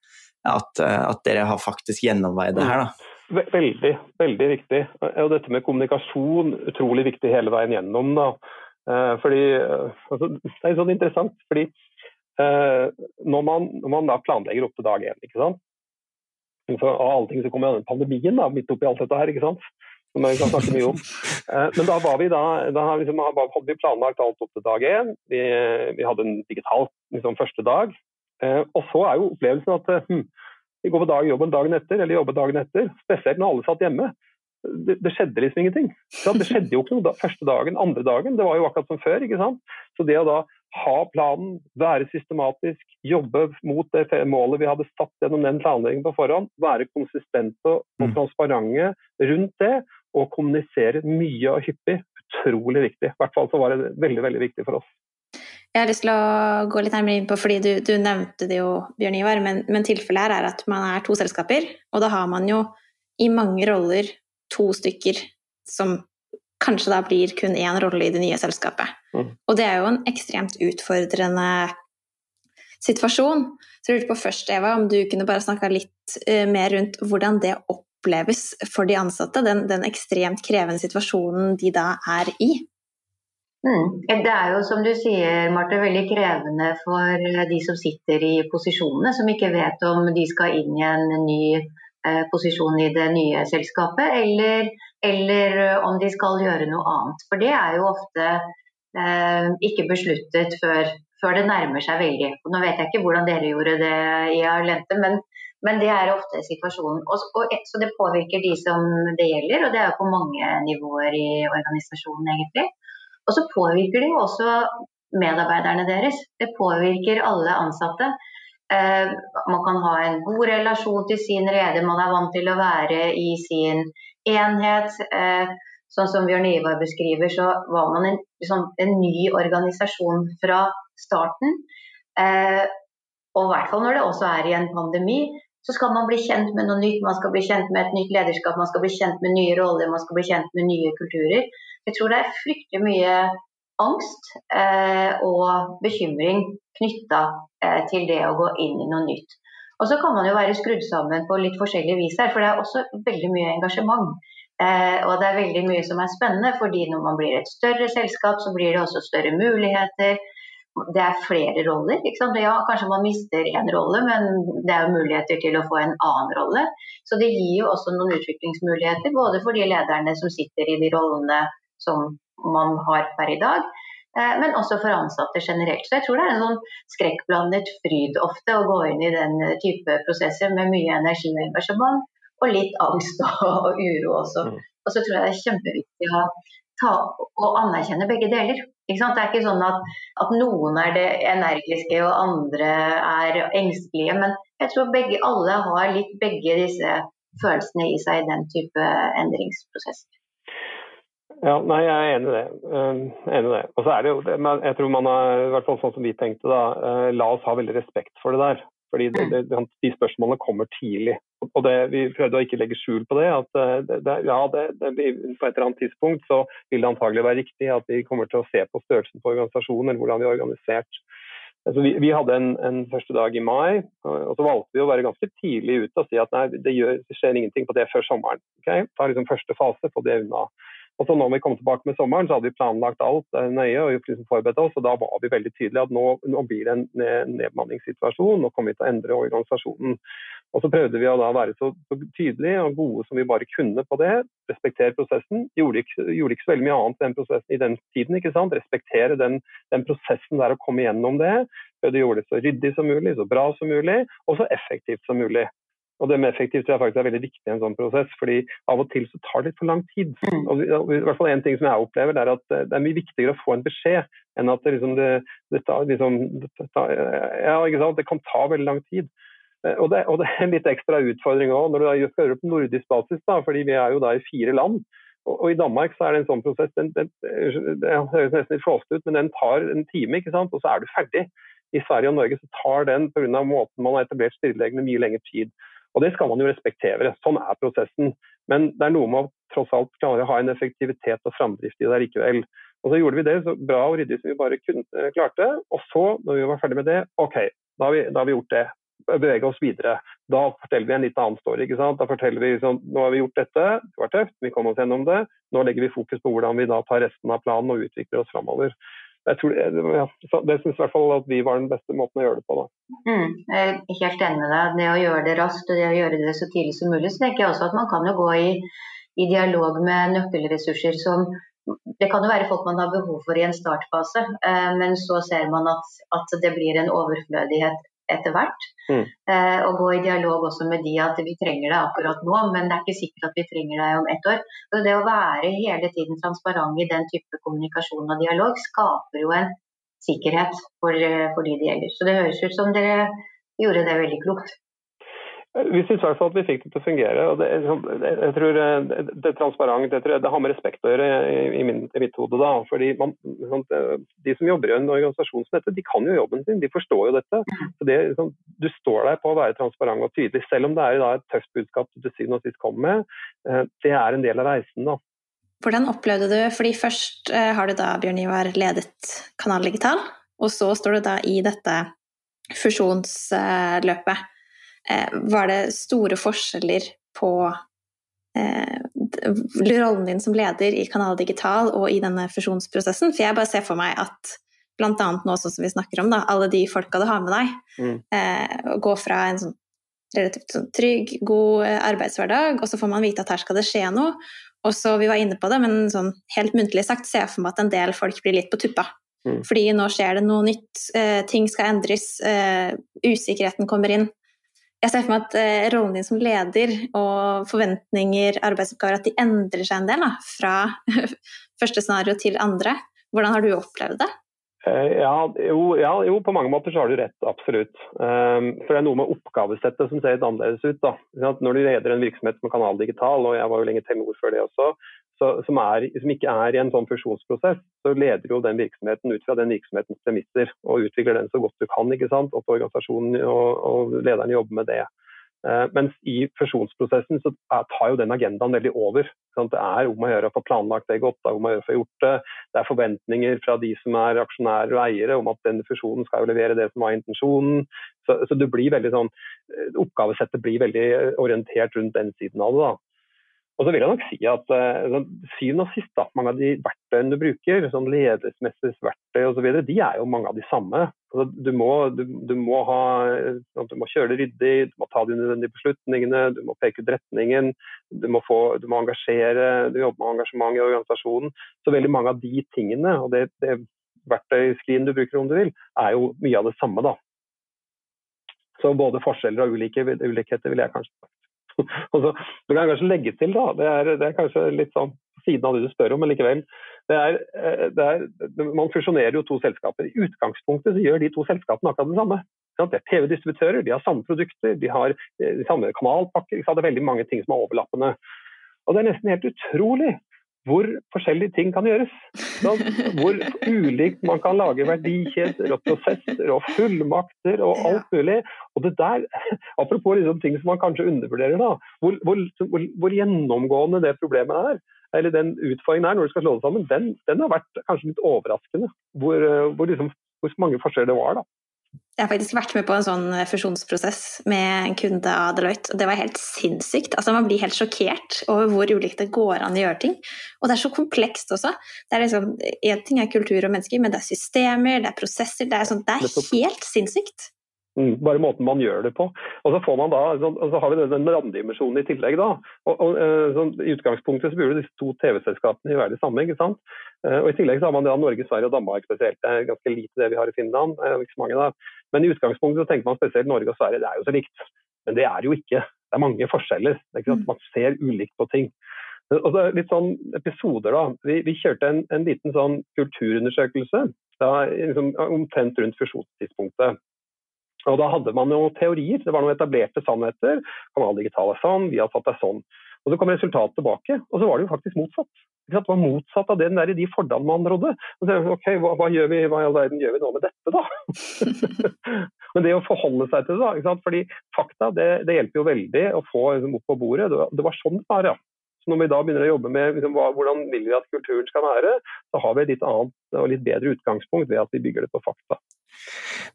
at, eh, at dere har faktisk gjennomveid det her. da. Veldig, veldig viktig. Og dette med kommunikasjon utrolig viktig hele veien gjennom. da. Eh, fordi, eh, altså, det er sånn interessant, fordi når man, når man, da planlegger opp til dag én, ikke sant? Så, av alle ting kommer pandemien da, midt oppi alt dette her. ikke sant? Som vi kan snakke mye om. Eh, men da, var vi da, da liksom, hadde vi planlagt alt opp til dag én. Vi, vi hadde en digital liksom, første dag. Eh, og så er jo opplevelsen at eh, hm, vi går på dag, jobben dagen etter, eller jobber dagen etter. Spesielt når alle satt hjemme. Det, det skjedde liksom ingenting. Det skjedde jo ikke noe da, første dagen, andre dagen. Det var jo akkurat som før. ikke sant? Så det å da ha planen, være systematisk, jobbe mot det målet vi hadde satt gjennom den planleggingen på forhånd, være konsistente og mm. transparente rundt det, å kommunisere mye og hyppig utrolig viktig. I hvert fall så var det veldig, veldig viktig for oss. Jeg har lyst til å gå litt nærmere inn på, fordi du, du nevnte det jo, Bjørn Ivar, men, men tilfellet her er at man er to selskaper, og da har man jo i mange roller to stykker som kanskje da blir kun én rolle i det nye selskapet. Mm. Og det er jo en ekstremt utfordrende situasjon. Så jeg lurte på først, Eva, om du kunne bare snakka litt uh, mer rundt hvordan det oppleves for de ansatte, den, den ekstremt krevende situasjonen de da er i? Mm. Det er jo som du sier, Marte, veldig krevende for de som sitter i posisjonene, som ikke vet om de skal inn i en ny eh, posisjon i det nye selskapet, eller, eller, om de skal gjøre noe annet. For det er jo ofte eh, ikke besluttet før, før, det nærmer seg veldig. Nå vet jeg ikke hvordan dere gjorde det i Arlente, men, men det er ofte situasjonen. Og, og, så det påvirker de som det gjelder, og det er jo på mange nivåer i organisasjonen egentlig. Og så påvirker det jo også medarbeiderne deres. Det påvirker alle ansatte. Eh, man kan ha en god relasjon til sin rede, man er vant til å være i sin enhet. Eh, sånn som Bjørn Ivar beskriver, så var man en, liksom, en ny organisasjon fra starten. Eh, og i hvert fall når det også er i en pandemi, så skal man bli kjent med noe nytt. Man skal bli kjent med et nytt lederskap, man skal bli kjent med nye roller, man skal bli kjent med nye kulturer. Jeg tror det er fryktelig mye angst eh, og bekymring knytta eh, til det å gå inn i noe nytt. Og så kan man jo være skrudd sammen på litt forskjellig vis her, for det er også veldig mye engasjement. Eh, og det er veldig mye som er spennende, fordi når man blir et større selskap, så blir det også større muligheter. Det er flere roller. Ja, kanskje man mister én rolle, men det er jo muligheter til å få en annen rolle. Så det gir jo også noen utviklingsmuligheter, både for de lederne som sitter i de rollene som man har per i dag. Eh, men også for ansatte generelt. Så jeg tror det er en sånn skrekkblandet fryd ofte å gå inn i den type prosesser med mye energi og engasjement, og litt angst [LAUGHS] og uro også. Mm. Og så tror jeg det er kjempeviktig å ta å anerkjenne begge deler. Det er ikke sånn at, at, noen er det energiske og andre er engstelige, men jeg tror begge, alle har litt begge disse følelsene i seg i den type endringsprosesser. Ja, nei, Jeg er enig i det. Uh, enig i det. Og så er det jo, Jeg tror man har, i hvert fall sånn som vi tenkte da, uh, la oss ha veldig respekt for det der. Fordi det, det, De spørsmålene kommer tidlig. Og det, Vi prøvde å ikke legge skjul på det. at uh, det, ja, På et eller annet tidspunkt så vil det antagelig være riktig at vi kommer til å se på størrelsen på organisasjonen, eller hvordan vi er organisert. Altså, vi, vi, hadde en, en, første dag i mai, og så valgte vi å være ganske tidlig ute og si at nei, det, gjør, det skjer ingenting på det før sommeren. Okay? Ta liksom første fase, få det unna. Og så når vi kom tilbake med sommeren, så hadde vi planlagt alt eh, nøye og liksom forberedt oss. og Da var vi veldig tydelige at nå, nå blir det en nedbemanningssituasjon. Nå kommer vi til å endre organisasjonen. Og så prøvde vi å være så, så tydelige og gode som vi bare kunne på det. Respektere prosessen. Gjorde ikke, gjorde ikke så veldig mye annet den prosessen i den tiden. ikke sant? Respektere den, den prosessen der å komme gjennom det. Prøvde å gjøre det så ryddig som mulig, så bra som mulig, og så effektivt som mulig. Og det med effektivt tror jeg faktisk er veldig viktig i en sånn prosess, fordi av og til så tar det litt for lang tid. Mm. Og i hvert fall En ting som jeg opplever, det er at det er mye viktigere å få en beskjed enn at det, liksom, det, det, tar, liksom, det, tar, ja, det kan ta veldig lang tid. Eh, og det, og det er en litt ekstra utfordring òg når du skal det på nordisk basis, da, fordi vi er jo da i fire land. Og, og I Danmark så er det en sånn prosess, den, den, det høres nesten litt flåsete ut, men den tar en time, ikke sant? og så er du ferdig. I Sverige og Norge så tar den pga. måten man har etablert stillelegene mye lengre tid. Og Det skal man jo respektere. Sånn er prosessen. Men det er noe med å tross alt klare å ha en effektivitet og framdrift i det likevel. Og Så gjorde vi det så bra og ryddig som vi bare kunne, eh, klarte. Og så, når vi var ferdig med det, OK, da har vi, da har vi gjort det. Bevege oss videre. Da forteller vi en litt annen story. ikke sant? Da forteller vi sånn, nå har vi gjort dette, det var tøft, vi kom oss gjennom det. Nå legger vi fokus på hvordan vi da tar resten av planen og utvikler oss framover jeg tror, ja, det syns i hvert fall at vi var den beste måten å gjøre det på. Mm, jeg er helt enig med deg. Det å gjøre det raskt og det å gjøre det så tidlig som mulig. Så tenker jeg også at man kan jo gå i, i dialog med nøkkelressurser som det kan jo være folk man har behov for i en startfase, eh, men så ser man at, at det blir en overflødighet etter hvert. Mm. Eh, og gå i dialog også med de at vi trenger deg akkurat nå, men det er ikke sikkert at vi trenger deg om ett år. Så det å være hele tiden transparent i den type kommunikasjon og dialog skaper jo en sikkerhet for, for de det gjelder. Så det høres ut som dere gjorde det veldig klokt. Vi syns i hvert fall at vi fikk det til å fungere. og det, sånn, jeg tror eh, det, er transparent, det, tror jeg, det har med respekt å gjøre i, min, i mitt hode. da, fordi man, sånn, De som jobber i en organisasjon som dette, de kan jo jobben sin, de forstår jo dette. så det, sånn, Du står der på å være transparent og tydelig, selv om det er et tøft budskap du til syvende og sist kommer med. Eh, det er en del av reisen. da. Hvordan opplevde du, fordi først eh, har du da, Bjørn Ivar, ledet Kanal Digital, og så står du da i dette fusjonsløpet. Eh, var det store forskjeller på eh, rollen din som leder i Kanal Digital og i denne fusjonsprosessen? For jeg bare ser for meg at bl.a. nå sånn som vi snakker om, da, alle de folka du har med deg, mm. eh, går fra en sånn relativt sånn trygg, god eh, arbeidshverdag, og så får man vite at her skal det skje noe. Og så, Vi var inne på det, men sånn helt muntlig sagt ser jeg for meg at en del folk blir litt på tuppa. Mm. Fordi nå skjer det noe nytt, eh, ting skal endres, eh, usikkerheten kommer inn jeg ser for meg at eh, rollen din som leder og forventninger, arbeidsoppgaver, at de endrer seg en del da, fra [LAUGHS] første scenario til andre. Hvordan har du opplevd det? Eh, ja jo, ja, jo, på mange måter så har du rett, absolutt. Um, for det er noe med oppgavesettet som ser litt annerledes ut. da. Når du leder en virksomhet som Kanal Digital, og jeg var jo lenge Telenor før det også, så, som, er, som, ikke er i en sånn fusjonsprosess, så leder jo den virksomheten ut fra den virksomhetens premisser og utvikler den så godt du kan. ikke sant? Og organisasjonen og, og lederen jobber med det. Uh, mens i fusjonsprosessen så tar jo den agendaen veldig over. Det er om å gjøre å få planlagt det godt, det er om å gjøre å få gjort det. Det er forventninger fra de som er aksjonærer og eiere om at denne fusjonen skal jo levere det som var intensjonen. Så, så det blir veldig sånn, eh, Oppgavesettet blir veldig orientert rundt den siden av det. da. Og så vil jeg nok si at uh, syvende og sist, da, mange av de verktøyene du bruker, sånn ledelsesmessige verktøy osv., de er jo mange av de samme. Altså, du, må, du, du, må ha, sånn du, må, kjøre det ryddig, du må ta de nødvendige beslutningene, du må peke ut retningen, du må, få, du må engasjere, du jobber med engasjement i organisasjonen. Så veldig mange av de tingene, og det, det verktøyskrinet du bruker om du vil, er jo mye av det samme. da. Så både forskjeller og ulikheter vil jeg kanskje sagt. [LAUGHS] og så, du kan kanskje legge til, da, det er, det er kanskje litt sånn siden av det du spør om, men likevel. Det er, eh, det er, man fusjonerer jo to selskaper. I utgangspunktet så gjør de to selskapene akkurat det samme. Det er TV-distributører, de har samme produkter, de har eh, de samme kanalpakker. Det er veldig mange ting som er overlappende. Og Det er nesten helt utrolig hvor forskjellige ting kan gjøres. Hvor ulikt man kan lage verdikjeder og prosesser og fullmakter og alt mulig. Og det der, Apropos liksom ting som man kanskje undervurderer, da, hvor, hvor, hvor, hvor, gjennomgående det problemet er, eller den utfordringen er når du skal slå det sammen, den, den har vært kanskje litt overraskende. Hvor, liksom, hvor mange forskjeller det var. da. Jeg har faktisk vært med på en sånn eh, fusjonsprosess med en kunde av Deloitte, og det var helt sinnssykt. Altså, man blir helt sjokkert over hvor ulikt det går an å gjøre ting. Og det er så komplekst også. Det er liksom, Én ting er kultur og mennesker, men det er systemer, det er prosesser. Det er, sånn, det er helt sinnssykt. Mm, bare måten man gjør det på. Og så, får man da, og så har vi den randdimensjonen i tillegg. da. Og, og, eh, sånn, I utgangspunktet så burde disse to TV-selskapene være de samme. ikke sant? Eh, og I tillegg så har man det da Norge, Sverige og Danmark spesielt. Det er ganske lite det vi har i Finland. ikke så mange da. Men i utgangspunktet så tenker man spesielt Norge og Sverige, det er jo så likt. Men det er jo ikke. Det er mange forskjeller. ikke sant? Mm. Man ser ulikt på ting. Og så litt sånn episoder da. Vi, vi kjørte en, en, liten sånn kulturundersøkelse da, liksom, omtrent rundt fusjonstidspunktet. Og Da hadde man jo teorier, det var noen etablerte sannheter. Kanal Digital er sånn, vi har satt deg sånn. Og Så kom resultatet tilbake, og så var det jo faktisk motsatt. Det var motsatt av det der, de fordelene man rådde. Ok, hva, hva, gjør vi, hva i all verden gjør vi nå med dette, da? [LAUGHS] Men det å forholde seg til det, da. Fordi fakta det, det, hjelper jo veldig å få liksom, opp på bordet. Det var, det var sånn det var. ja. Så Når vi da begynner å jobbe med liksom, hva, hvordan vil vi at kulturen skal være, så har vi et litt annet og litt bedre utgangspunkt ved at vi bygger det på fakta.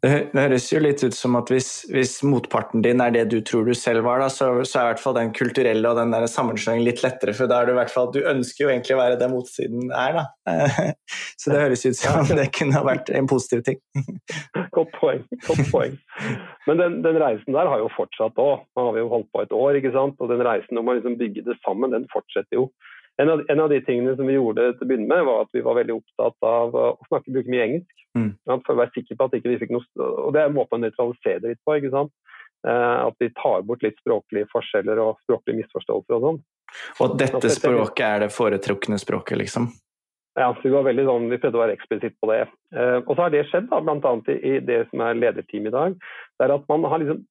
Det, høres jo litt ut som at hvis, hvis, motparten din er det du tror du selv var, da, så, så, er i hvert fall den kulturelle og den der sammenslåingen litt lettere, for da er det i hvert fall Du ønsker jo egentlig å være det motsiden er, da. [LAUGHS] Så det høres ut som det kunne vært en positiv ting. [LAUGHS] Godt poeng. Godt poeng. Men den, den reisen der har jo fortsatt òg. Nå har vi jo holdt på et år, ikke sant. Og den reisen om å liksom bygge det sammen, den fortsetter jo. En av, en av, de tingene som vi gjorde til å begynne med, var at vi var veldig opptatt av å snakke bruke mye engelsk. Mm. For å være sikker på at ikke vi fikk noe Og det er en måte å nøytralisere det litt på. ikke sant? Eh, at vi tar bort litt språklige forskjeller og språklige misforståelser og sånn. Og dette språket er det foretrukne språket, liksom? Ja, så vi var veldig sånn, vi prøvde å være eksplisitt på det. Eh, og så har det skjedd, da, bl.a. I, i det som er lederteam i dag. det er at man har liksom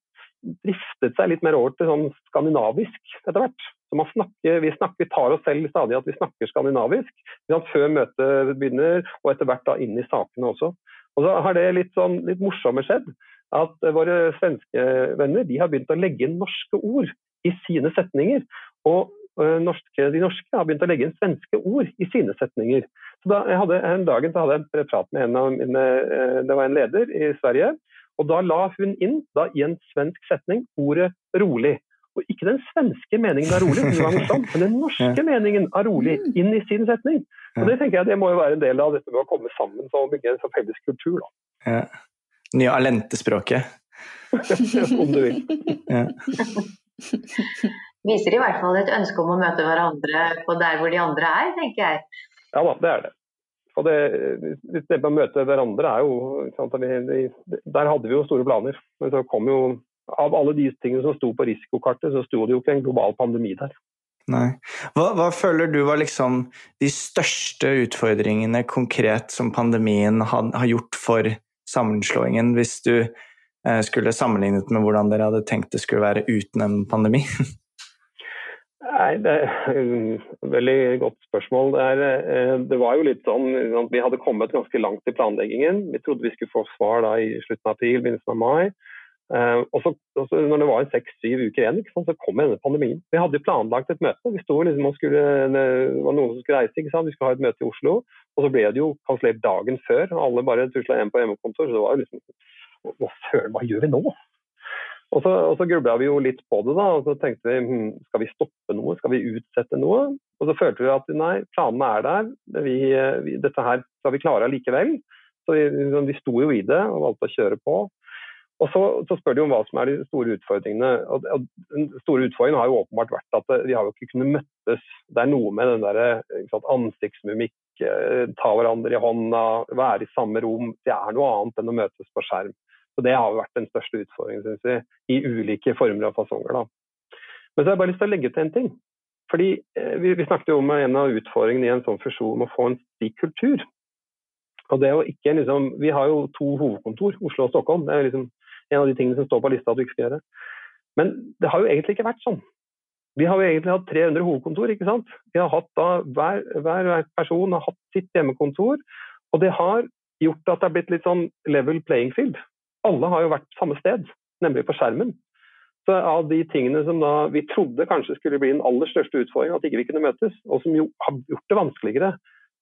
driftet seg litt mer over til sånn skandinavisk etter hvert. Så snakker, vi, snakker, vi tar oss selv stadig at vi snakker skandinavisk før møtet begynner, og etter hvert da inn i sakene også. Og så har det litt, sånn, litt morsomme skjedd at våre svenske venner de har begynt å legge inn norske ord i sine setninger. Og Eh, norske, de norske har begynt å legge inn svenske ord i sine setninger. Så da, jeg hadde, En dag hadde jeg en prat med en av mine eh, Det var en leder i Sverige. Og Da la hun inn da, i en svensk setning ordet 'rolig'. Og ikke den svenske meningen av rolig, sånn, men den [LAUGHS] norske ja. meningen av rolig mm. inn i sin setning. Og Det tenker jeg det må jo være en del av dette med å komme sammen og bygge en felles kultur. da. Ja. Nye Alente-språket. [LAUGHS] Om du vil. Ja viser i hvert fall et ønske om å møte hverandre på der hvor de andre er, tenker jeg. Ja da, det er det. Og det, det med å møte hverandre er jo sant, vi, Der hadde vi jo store planer. Men så kom jo Av alle de tingene som sto på risikokartet, så sto det jo ikke en global pandemi der. Nei. Hva, hva, føler du var liksom de største utfordringene konkret som pandemien har, har gjort for sammenslåingen, hvis du eh, skulle sammenlignet med hvordan dere hadde tenkt det skulle være uten en pandemi? [LAUGHS] Nei, Det er et veldig godt spørsmål. Det, er, eh, det, var jo litt sånn at Vi hadde kommet ganske langt i planleggingen. Vi trodde vi skulle få svar da i slutten av april, begynnelsen av mai. Uh, og så, når det var seks-syv uker igjen, så kom denne pandemien. Vi hadde planlagt et møte. Vi sto liksom og skulle, Det var noen som skulle reise, ikke sant? vi skulle ha et møte i Oslo. Og så ble det jo kansellert dagen før. Alle bare tusla hjem på hjemmekontor. Så det var jo liksom Hva søren, hva gjør vi nå? Og så, og så grubla vi jo litt på det, da, og så tenkte vi hm, skal vi stoppe noe, skal vi utsette noe? Og så følte vi at nei, planene er der, vi, vi, dette her skal vi klare likevel. Så vi, liksom, vi, sto jo i det og valgte å kjøre på. Og så, så spør de om hva som er de store utfordringene. Og, og Den store utfordringen har jo åpenbart vært at vi har jo ikke kunnet møttes. Det er noe med den der ansiktsmimikk, eh, ta hverandre i hånda, være i samme rom. Det er noe annet enn å møtes på skjerm. Så Det har vært den største utfordringen synes jeg, i ulike former og fasonger. Da. Men så har jeg bare lyst til å legge til en ting. Fordi eh, vi, vi, snakket jo om en av utfordringene i en sånn fusjon å få en slik kultur. Og det å ikke liksom, Vi har jo to hovedkontor, Oslo og Stockholm. Det er liksom en av de tingene som står på lista at vi ikke skal gjøre. Men det har jo egentlig ikke vært sånn. Vi har jo egentlig hatt 300 hovedkontor. ikke sant? Vi har hatt da, hver, hver person har hatt sitt hjemmekontor. Og det har gjort at det har blitt litt sånn level playing field alle har jo vært samme sted, nemlig på skjermen. Så av de tingene som da vi trodde kanskje skulle bli den aller største utfordringen, at ikke vi kunne møtes, og som jo har gjort det vanskeligere,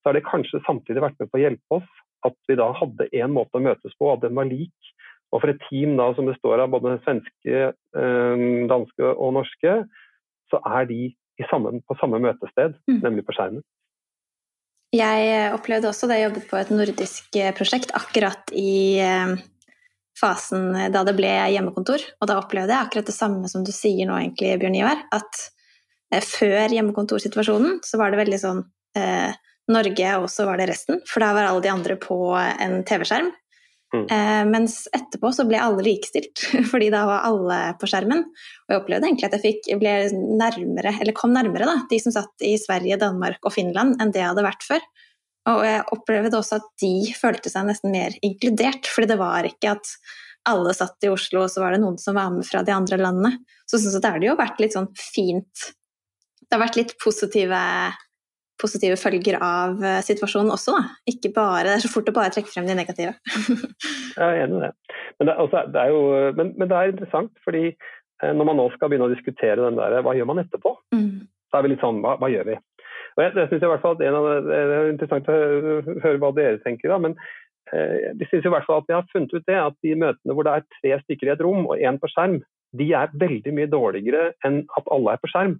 så har det kanskje samtidig vært med på å hjelpe oss at vi da hadde én måte å møtes på, at den var lik. Og for et team da som består av både svenske, eh, danske og norske, så er de samme, på samme møtested, mm. nemlig på skjermen. Jeg opplevde også da jeg jobbet på et nordisk prosjekt, akkurat i eh, fasen da det ble hjemmekontor. Og da opplevde jeg akkurat det samme som du sier nå, egentlig, Bjørn Ivar. At eh, før hjemmekontorsituasjonen så var det veldig sånn eh, Norge, og så var det resten. For da var alle de andre på en TV-skjerm. Mm. Eh, mens etterpå så ble alle likestilt, [LAUGHS] fordi da var alle på skjermen. Og jeg opplevde egentlig at jeg fikk, ble nærmere, eller kom nærmere da, de som satt i Sverige, Danmark og Finland, enn det jeg hadde vært før. Og jeg opplevde også at de følte seg nesten mer inkludert, fordi det var ikke at alle satt i Oslo, og så var det noen som var med fra de andre landene. Så jeg synes har det jo vært litt sånn fint Det har vært litt positive, positive følger av eh, situasjonen også, da. Ikke bare, det er så fort å bare trekke frem de negative. [LAUGHS] jeg er enig i det. Men det, altså, det jo, men, men det, er interessant, fordi eh, når man nå skal begynne å diskutere den der, hva gjør man etterpå, mm. så er vi litt sånn hva, hva gjør vi? Og jeg, jeg synes i hvert fall at det, det er interessant å høre hva dere tenker. da, men eh, vi synes i hvert fall at vi har funnet ut det at de møtene hvor det er tre stykker i et rom og én på skjerm, de er veldig mye dårligere enn at alle er på skjerm.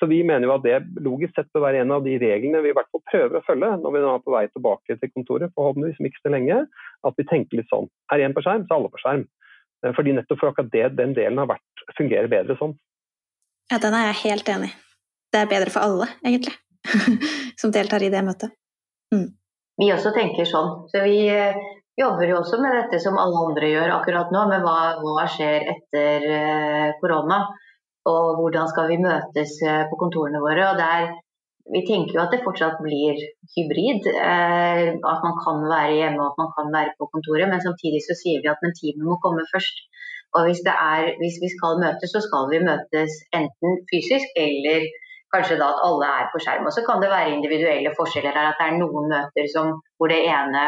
Så vi mener jo at det logisk sett bør være en av de reglene vi i hvert fall prøver å følge når vi nå er på vei tilbake til kontoret, forhåpentligvis ikke så lenge. At vi tenker litt sånn. Er én på skjerm, så er alle på skjerm. Eh, fordi nettopp for akkurat det, den delen har vært, fungerer bedre sånn. Ja, den er jeg helt enig i. Det er bedre for alle, egentlig. [LAUGHS] som deltar i det møtet. Mm. Vi også tenker sånn. Så vi eh, jobber jo også med dette som alle andre gjør akkurat nå, med hva, hva skjer etter eh, korona. Og hvordan skal vi møtes eh, på kontorene våre. Og der, vi tenker jo at det fortsatt blir hybrid. At man kan være hjemme og at man kan være på kontoret. Men samtidig så sier vi at men teamet må komme først. Og hvis, er, hvis, vi skal møtes, så skal vi møtes enten fysisk eller kanskje da at alle er på skjerm. Og så kan det være individuelle forskjeller her, at det er noen møter som, hvor det ene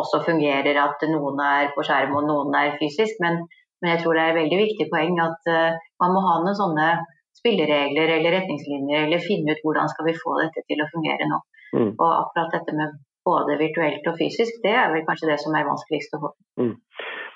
også fungerer, at noen er på skjerm og noen er fysisk. Men, men jeg tror det er et veldig viktig poeng at uh, man må ha noen sånne spilleregler eller retningslinjer, eller finne ut hvordan skal vi få dette til å fungere nå. Mm. Og akkurat dette med både virtuelt og fysisk, det er vel kanskje det som er vanskeligst å få mm.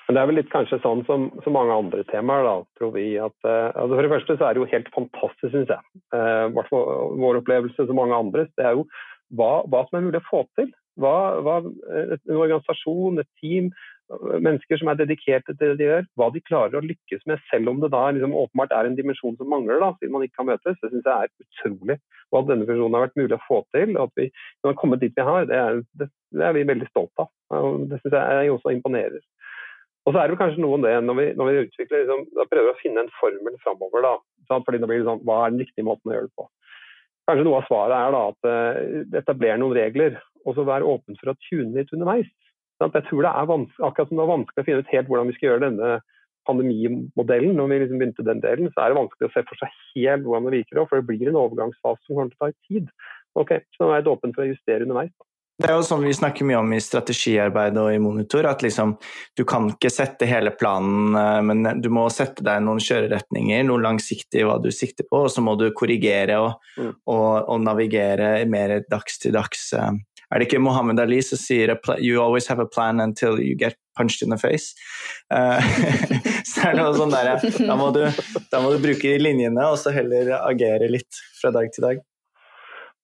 Men det er vel litt kanskje sånn som som mange andre temaer, da, tror vi. At, uh, altså for det første så er det jo helt fantastisk, syns jeg. Uh, vår opplevelse som mange andres, det er jo hva, hva, som er mulig å få til. Hva, hva, en organisasjon, et team, mennesker som er dedikerte til det de gjør, hva de klarer å lykkes med, selv om det da liksom, åpenbart er en dimensjon som mangler, da, siden man ikke kan møtes. Det syns jeg er utrolig. Og at denne funksjonen har vært mulig å få til, og at vi har kommet dit vi har, det er, det, det er vi veldig stolt av. Det syns jeg også imponerer. Og så er det kanskje noe om det når vi, når vi utvikler, liksom, da prøver å finne en formel framover. Da, fordi det blir sånn, Hva er den riktige måten å gjøre det på? Kanskje noe av svaret er da at uh, etablere noen regler, og så være åpen for å tune litt underveis. Jeg tror det er akkurat som det er vanskelig å finne ut helt hvordan vi skal gjøre denne pandemimodellen. Når vi liksom begynte den delen, så er det vanskelig å se for seg helt hvordan det virker. For det blir en overgangsfase som kommer til å ta tid. Ok, Så nå er jeg åpen for å justere underveis. Da. Det er jo sånn vi snakker mye om i strategiarbeid og i monitor, at liksom, du kan ikke sette hele planen, eh, men du må sette deg noen kjøreretninger, noe langsiktig hva du sikter på, og så må du korrigere og, mm. og, og navigere mer dags til dags. Eh. Er det ikke Mohammed Ali som sier «You always have a plan until you get punched in the face»? Uh, [LAUGHS] så er det noe sånn der, da må, du, da må du bruke linjene, og så heller agere litt fra dag til dag.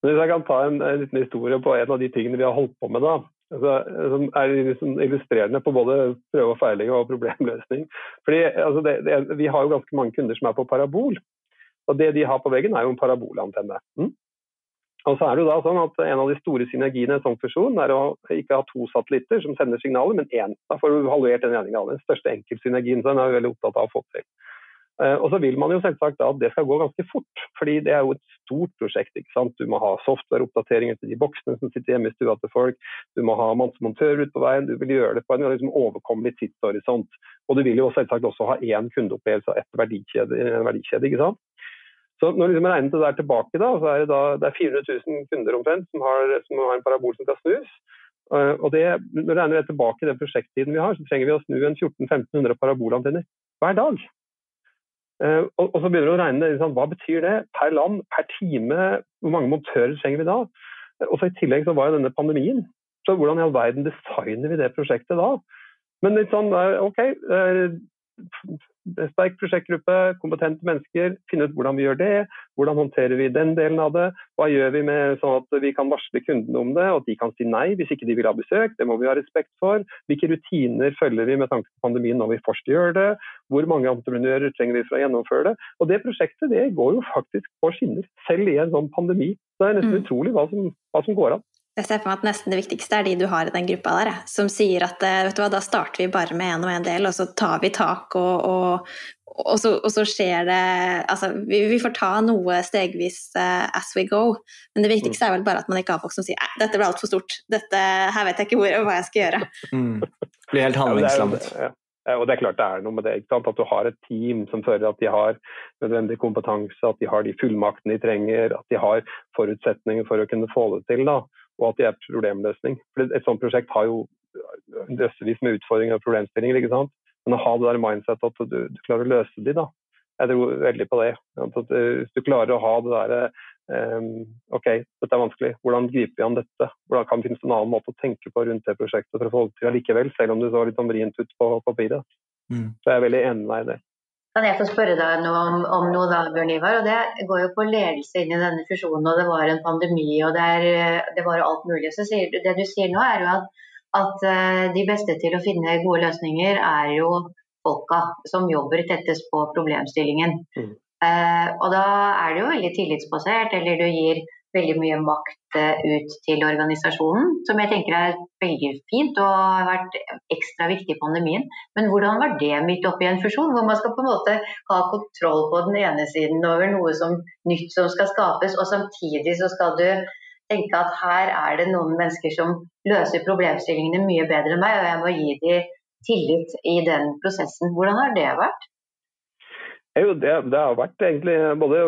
Hvis jeg kan ta en, en, liten historie på en av de tingene vi har holdt på med da, altså, som er liksom illustrerende på både prøve og feiling og problemløsning. Fordi altså, det, det, Vi har jo ganske mange kunder som er på parabol. og Det de har på veggen, er jo en parabolantenne. Mm? Og så er det jo da sånn at En av de store synergiene i en sånn fusjon er å ikke ha to satellitter som sender signaler, men én. Da får du halvert den regninga. Den største enkeltsynergien. Så den er veldig opptatt av å få til. Eh, og så vil man jo selvsagt at det skal gå ganske fort, fordi det er jo et stort prosjekt. ikke sant? Du må ha softwareoppdateringer til de boksene som sitter hjemme i stua til folk. Du må ha montører ute på veien. Du vil gjøre det på en liksom overkommelig tidshorisont. Og du vil jo selvsagt også ha én kundeopplevelse av ett verdikjede, verdikjede. ikke sant? Så når liksom regner det der tilbake, da, så er det, da, det er 400 000 kunder omtrent som har, som har en parabol som skal snus. Uh, og det, Når du regner det tilbake i den prosjekttiden vi har, så trenger vi å snu en 1400-1500 parabolantenner hver dag. Uh, og, og, så begynner du å regne liksom, hva betyr det per land, per time, hvor mange montører trenger vi da? Og så I tillegg så var jo denne pandemien. Så hvordan i all verden designer vi det prosjektet da? Men litt sånn, OK, sterk prosjektgruppe, kompetente mennesker, finne ut hvordan vi gjør det. Hvordan håndterer vi den delen av det. Hva gjør vi med sånn at vi kan varsle kundene om det, og at de kan si nei hvis ikke de vil ha besøk. Det må vi ha respekt for. Hvilke rutiner følger vi med tanke på pandemien når vi først gjør det. Hvor mange entreprenører trenger vi for å gjennomføre det. Og det prosjektet det går jo faktisk på skinner, selv i en sånn pandemi. Det er nesten mm. utrolig hva som, hva som går an. Jeg ser for meg at nesten det viktigste er de du har i den gruppa der, som sier at eh, vet du hva, da starter vi bare med én og én del, og så tar vi tak, og, og, og, så, og så, skjer det Altså, vi, vi, får ta noe stegvis uh, as we go, men det viktigste er vel bare at man ikke har folk som sier nei, dette ble altfor stort, dette, her vet jeg ikke hvor, hva jeg skal gjøre. Mm. Blir helt handlingslammet. Ja, og det er klart det er noe med det. At du har et team som føler at de har nødvendig kompetanse, at de har de fullmaktene de trenger, at de har forutsetninger for å kunne få det til. Da og at de er problemløsning. For Et sånt prosjekt har jo drøssevis med utfordringer og problemstillinger. ikke sant? Men å ha det der mindsetet at du, du, klarer å løse de, da. Jeg tror veldig på det. At eh, hvis du klarer å ha det derre um, OK, dette er vanskelig. Hvordan griper vi an dette? Hvordan kan det finnes en annen måte å tenke på rundt det prosjektet for å få det til allikevel, selv om det så litt sånn vrient ut på papiret. Mm. Så jeg er veldig enig med deg i det. Kan jeg få spørre deg noe om, om, noe da, Bjørn Ivar? Og Det går jo på ledelse inn i denne fusjonen, og det var en pandemi og det, er, det var alt mulig. Så sier, det du sier nå, er jo at, at eh, de beste til å finne gode løsninger er jo folka som jobber tettest på problemstillingen. Mm. Eh, og da er det jo veldig tillitsbasert, eller du gir veldig mye makt eh, ut til organisasjonen, som jeg tenker er veldig fint og har vært ekstra viktig i pandemien. Men hvordan var det midt oppi en fusjon, hvor man skal på en måte ha kontroll på den ene siden over noe som nytt som skal skapes, og samtidig så skal du tenke at her er det noen mennesker som løser problemstillingene mye bedre enn meg, og jeg må gi dem tillit i den prosessen. Hvordan har det vært? Jo, det, det, har vært egentlig både,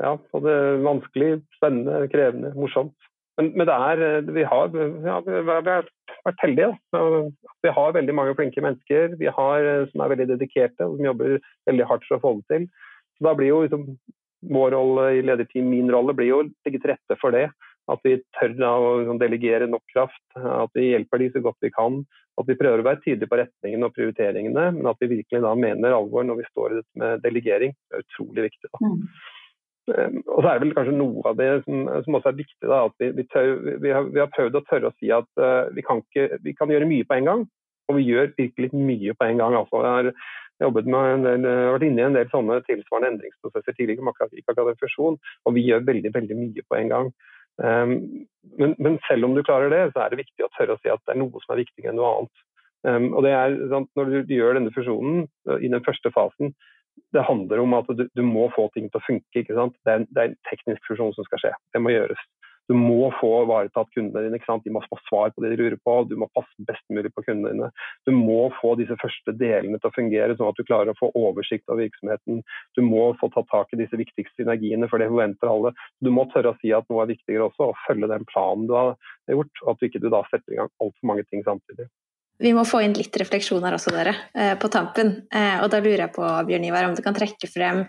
ja, både, vanskelig, spennende, krevende, morsomt. Men, men det er, vi har, ja, vi har vært heldige. Da. Vi har veldig mange flinke mennesker vi har, som er veldig dedikerte og som jobber veldig hardt for å få det til. Så da blir jo liksom, Vår rolle i lederteam, min rolle, blir jo å legge til rette for det. At vi tør da, å liksom, delegere nok kraft. At vi hjelper de så godt vi kan. At vi prøver å være tydelige på retningen og prioriteringene, men at vi virkelig da mener alvor når vi står i dette med delegering. Det er utrolig viktig. da. Mm. Um, og så er det vel kanskje noe av det som, som også er viktig. Da, at vi, vi, tør, vi, har, vi, har, prøvd å tørre å si at uh, kan ikke, vi kan gjøre mye på en gang, og vi gjør virkelig mye på en gang. Altså, jeg har jobbet med en del, vært inne i en del sånne tilsvarende endringsprosesser tidligere, med akkurat fusjon, og vi gjør veldig veldig mye på en gang. Um, men, men, selv om du klarer det, så er det viktig å tørre å si at det er noe som er viktigere enn noe annet. Um, og det er sant, Når du gjør denne fusjonen i den første fasen, det handler om at du, du må få ting til å funke. ikke sant? Det er, det er en teknisk fusjon som skal skje. Det må gjøres. Du må få ivaretatt kundene dine. ikke sant? De må få svar på det de lurer på. Du må passe best mulig på kundene dine. Du må få disse første delene til å fungere, sånn at du klarer å få oversikt over virksomheten. Du må få tatt tak i disse viktigste synergiene, for det forventer alle. Du må tørre å si at noe er viktigere også, og følge den planen du har gjort. Og at du ikke du da setter i gang altfor mange ting samtidig. Vi må få inn litt refleksjoner også, dere, eh, på tampen. Eh, og da lurer jeg på, Bjørn Ivar, om du kan trekke frem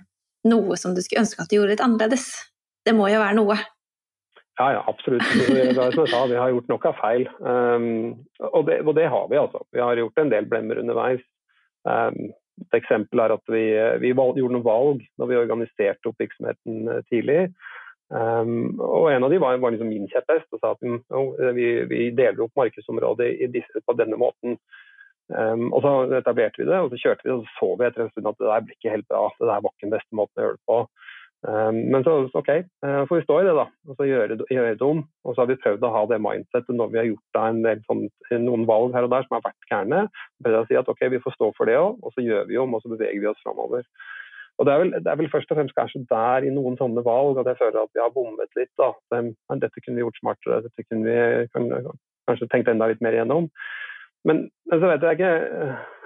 noe som du skulle ønske at du gjorde litt annerledes? Det må jo være noe? Ja, ja, absolutt. Som jeg sa, vi har gjort nok av feil. Um, og, det, og, det, har vi, altså. Vi har gjort en del blemmer underveis. Um, et eksempel er at vi, vi valg, gjorde noen valg når vi organiserte opp virksomheten eh, tidlig. Um, og En av de var, var liksom min kjepphest. og sa at no, vi, vi, deler opp markedsområdet disse, på denne måten. Um, og Så etablerte vi det, og så kjørte vi det, og så så vi etter en stund at det der ble ikke helt bra. Det der var ikke den beste måten å gjøre det på. Um, men så OK, uh, får vi stå i det da, og så gjøre, gjøre, det om. Og så har vi prøvd å ha det mindsettet når vi har gjort en del sånn, noen valg her og der som har vært gærne. Prøvd å si at OK, vi får stå for det òg, og så gjør vi om, og så beveger vi oss framover. Og det er, vel, det er, vel, først og fremst kanskje der i noen sånne valg at jeg føler at vi har bommet litt. da. Dette kunne vi gjort smartere, dette kunne vi kanskje tenkt enda litt mer igjennom. Men, men så vet jeg ikke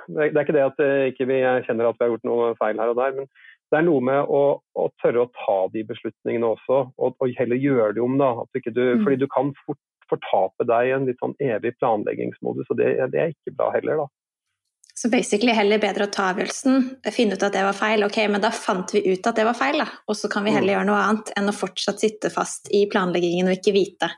Det er ikke det at eh, ikke vi kjenner at vi har gjort noe feil her og der. men det er noe med å, å, tørre å ta de beslutningene også, og, og heller gjøre det om. da, du, mm. Fordi du kan fort fortape deg i en litt sånn evig planleggingsmodus, og det, det, er ikke bra heller. da. Så basically heller bedre å ta avgjørelsen, finne ut at det var feil, ok, men da fant vi ut at det var feil, da. Og så kan vi heller mm. gjøre noe annet enn å fortsatt sitte fast i planleggingen og ikke vite.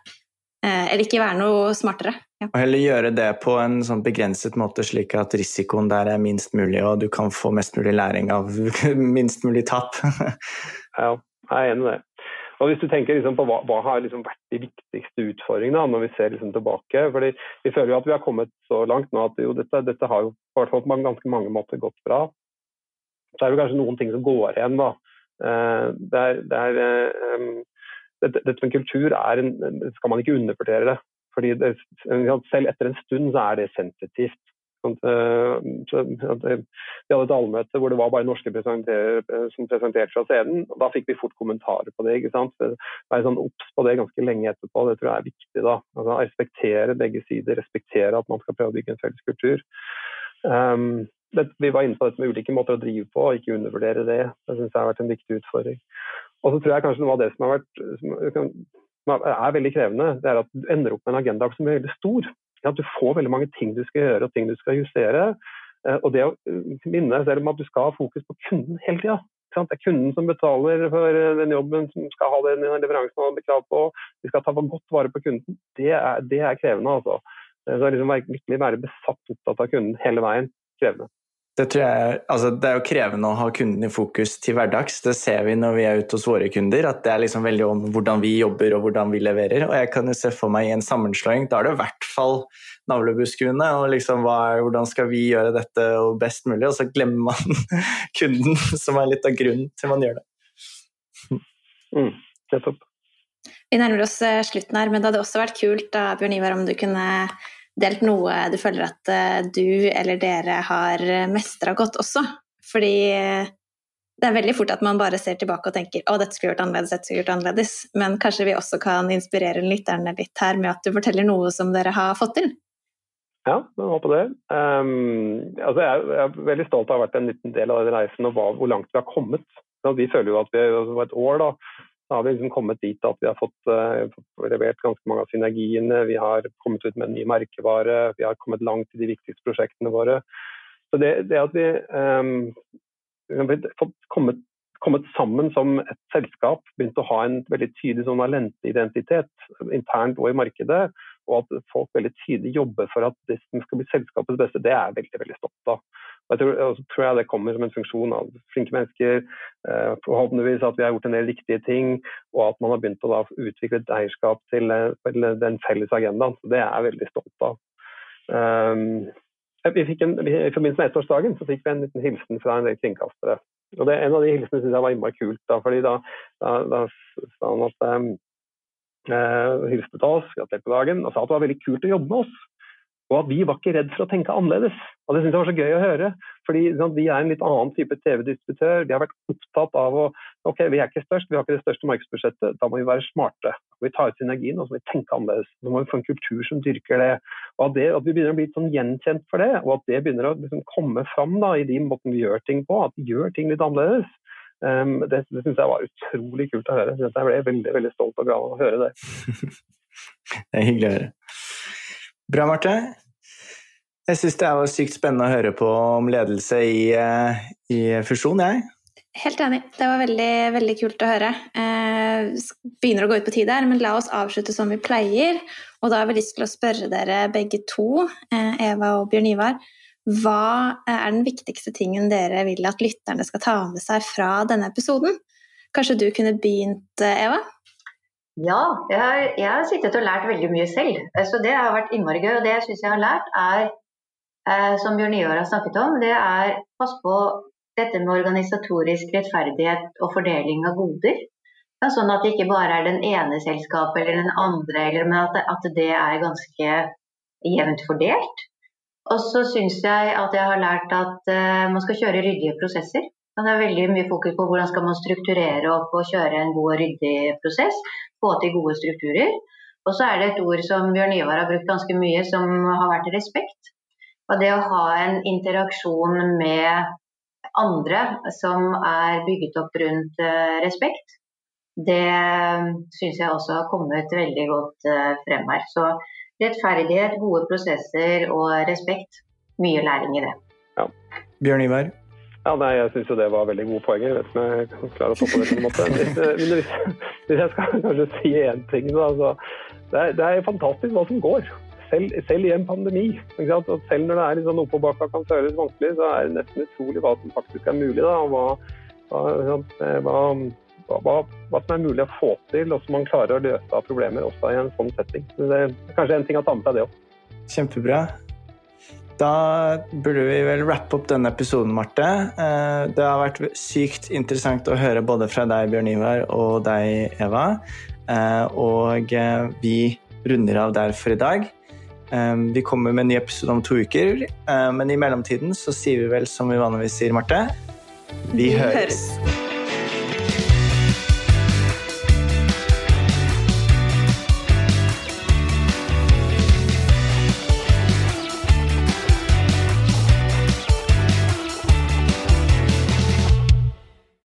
Eh, eller ikke være noe smartere. Ja. Og heller gjøre det på en sånn begrenset måte, slik at risikoen der er minst mulig, og du kan få mest mulig læring av [LAUGHS] minst mulig tap. ja, jeg er enig i det. Og Hvis du tenker liksom på hva, hva har liksom vært de viktigste utfordringene når vi ser liksom tilbake fordi Vi føler jo at vi har kommet så langt nå at jo, dette, dette, har jo på ganske mange måter gått bra. Så er det kanskje noen ting som går igjen. da. Uh, det er, det er um, dette, dette, med kultur er en, skal man ikke undervurdere det. Fordi det, Selv etter en stund så er det sensitivt. Eh, vi hadde et allmøte hvor det var bare norske som presenterte fra scenen. og Da fikk vi fort kommentarer på det. ikke sant? Være sånn obs på det ganske lenge etterpå, det tror jeg er viktig. da. Altså, respektere begge sider, respektere at man skal prøve å bygge en felles kultur. Um, det, vi var inne på dette med ulike måter å drive på, og ikke undervurdere det. Det syns jeg har vært en viktig utfordring. Og så tror jeg kanskje noe av det som har vært som, er veldig krevende, det er at du ender opp med en agenda som er veldig stor. At du får veldig mange ting du skal gjøre og ting du skal justere. Eh, og det å eh, minne selv om at du skal ha fokus på kunden hele tida. Det er kunden som betaler for eh, den jobben, som skal ha den leveransen han har krav på. Vi skal ta godt vare på kunden. Det er, det er krevende. altså. Så liksom Virkelig være besatt opptatt av kunden hele veien. Krevende. Det, jeg, altså det, er jo krevende å ha kunden i fokus til hverdags. Det ser vi når vi er ute hos våre kunder, at det er liksom veldig om hvordan vi jobber og hvordan vi leverer. Og jeg kan jo se for meg i en sammenslåing, da er det i hvert fall navlebeskuende. og liksom hva, Hvordan skal vi gjøre dette best mulig? Og så glemmer man [LAUGHS] kunden, som er litt av grunnen til man gjør det. Mm, det er topp. Vi nærmer oss eh, slutten her, men det hadde også vært kult da, Bjørn Ivar, om du kunne delt noe du føler at eh, du eller dere har mestra godt også. Fordi eh, det er veldig fort at man bare ser tilbake og tenker å, dette skulle gjort annerledes, dette skulle gjort annerledes. Men kanskje vi også kan inspirere lytterne litt her med at du forteller noe som dere har fått til? Ja, jeg håper det. Um, altså jeg, er, jeg, er, veldig stolt av å ha vært en liten del av den reisen og hva, hvor langt vi har kommet. Vi føler jo at vi over et år da, da har vi liksom kommet dit at vi har fått, uh, levert ganske mange av synergiene. Vi har kommet ut med en ny merkevare. Vi har kommet langt i de viktigste prosjektene våre. Så det, det at vi um, fått kommet, kommet, sammen som et selskap, begynt å ha en veldig tydelig sånn identitet internt og i markedet, og at folk veldig tydelig jobber for at det skal bli selskapets beste, det er jeg veldig veldig stolt av. Og jeg tror, og tror jeg det kommer som en funksjon av flinke mennesker, eh, forhåpentligvis at vi har gjort en del riktige ting, og at man har begynt å da, utvikle et eierskap til, eh, til, den felles agendaen. Så Det er jeg veldig stolt av. Um, vi fikk en, I forbindelse med ettårsdagen så fikk vi en liten hilsen fra en del kringkastere. Og det, En av de hilsene syns jeg var innmari kult. da, fordi da, da, da sa han at um, eh, hilste på oss, gratulerte på dagen og sa at det var veldig kult å jobbe med oss. Og at vi var ikke redd for å tenke annerledes. Og Det synes jeg var så gøy å høre. fordi sånn, Vi er en litt annen type TV-distributør. Vi har vært opptatt av å ok, vi er ikke størst, vi har ikke det største markedsbudsjettet. Da må vi være smarte. Vi tar ut synergien og så må vi tenke annerledes. Så må vi få en kultur som dyrker det. Og at, det, at vi begynner å bli sånn gjenkjent for det, og at det begynner å liksom, komme fram da, i de måten vi gjør ting på. At vi gjør ting litt annerledes. Um, det det syns jeg var utrolig kult å høre. Jeg ble veldig veldig stolt og glad av å høre det. [LAUGHS] det er hyggelig å høre. Bra, Marte. Jeg syns det var sykt spennende å høre på om ledelse i, eh, i fusjon, jeg. Helt enig. Det var veldig, veldig kult å høre. Eh, begynner å gå ut på tid her, men la oss avslutte som vi pleier. Og da har vi lyst til å spørre dere begge to, eh, Eva og Bjørn Ivar, hva er den viktigste tingen dere vil at lytterne skal ta med seg fra denne episoden? Kanskje du kunne begynt, Eva? Ja, jeg har, jeg har sittet og lært veldig mye selv. Så det har vært innmari gøy. Og det jeg syns jeg har lært, er, eh, som Bjørn Ivar har snakket om, det er pass på dette med organisatorisk rettferdighet og fordeling av goder. Sånn at det ikke bare er den ene selskapet eller den andre, eller, men at, at det er ganske jevnt fordelt. Og så syns jeg at jeg har lært at uh, man skal kjøre ryddige prosesser. Det er veldig mye fokus på hvordan skal man strukturere opp og kjøre en god og ryddig prosess. Få til gode strukturer. Og så er det et ord som Bjørn Ivar har brukt ganske mye, som har vært respekt. Og det å ha en interaksjon med andre som er bygget opp rundt uh, respekt, det syns jeg også har kommet veldig godt frem her. Så rettferdighet, gode prosesser og respekt. Mye læring i det. Ja. Bjørn Ivar? Ja, nei, Jeg syns det var veldig gode poenger. Jeg vet ikke om jeg kan klare å toppe det på en måte. Hvis, hvis, [LAUGHS] hvis, jeg skal kanskje si én ting, da, så det er, det er fantastisk hva som går. Selv, selv, i en pandemi. Og selv når det er sånn oppoverbakke kan føles vanskelig, så er det nesten utrolig hva som faktisk er mulig. Da, og hva, hva, hva hva, hva, som er mulig å få til, og som man klarer å løse av problemer også i en sånn setting. Så det er kanskje en ting å ta med seg, det òg. Kjempebra. Da burde vi vel rappe opp denne episoden, Marte. Eh, det har vært sykt interessant å høre både fra deg, Bjørn Ivar, og deg, Eva. Eh, og eh, vi runder av der for i dag. Vi kommer med en ny episode om to uker, men i mellomtiden så sier vi vel som vi vanligvis sier, Marte. Vi, vi høres. høres.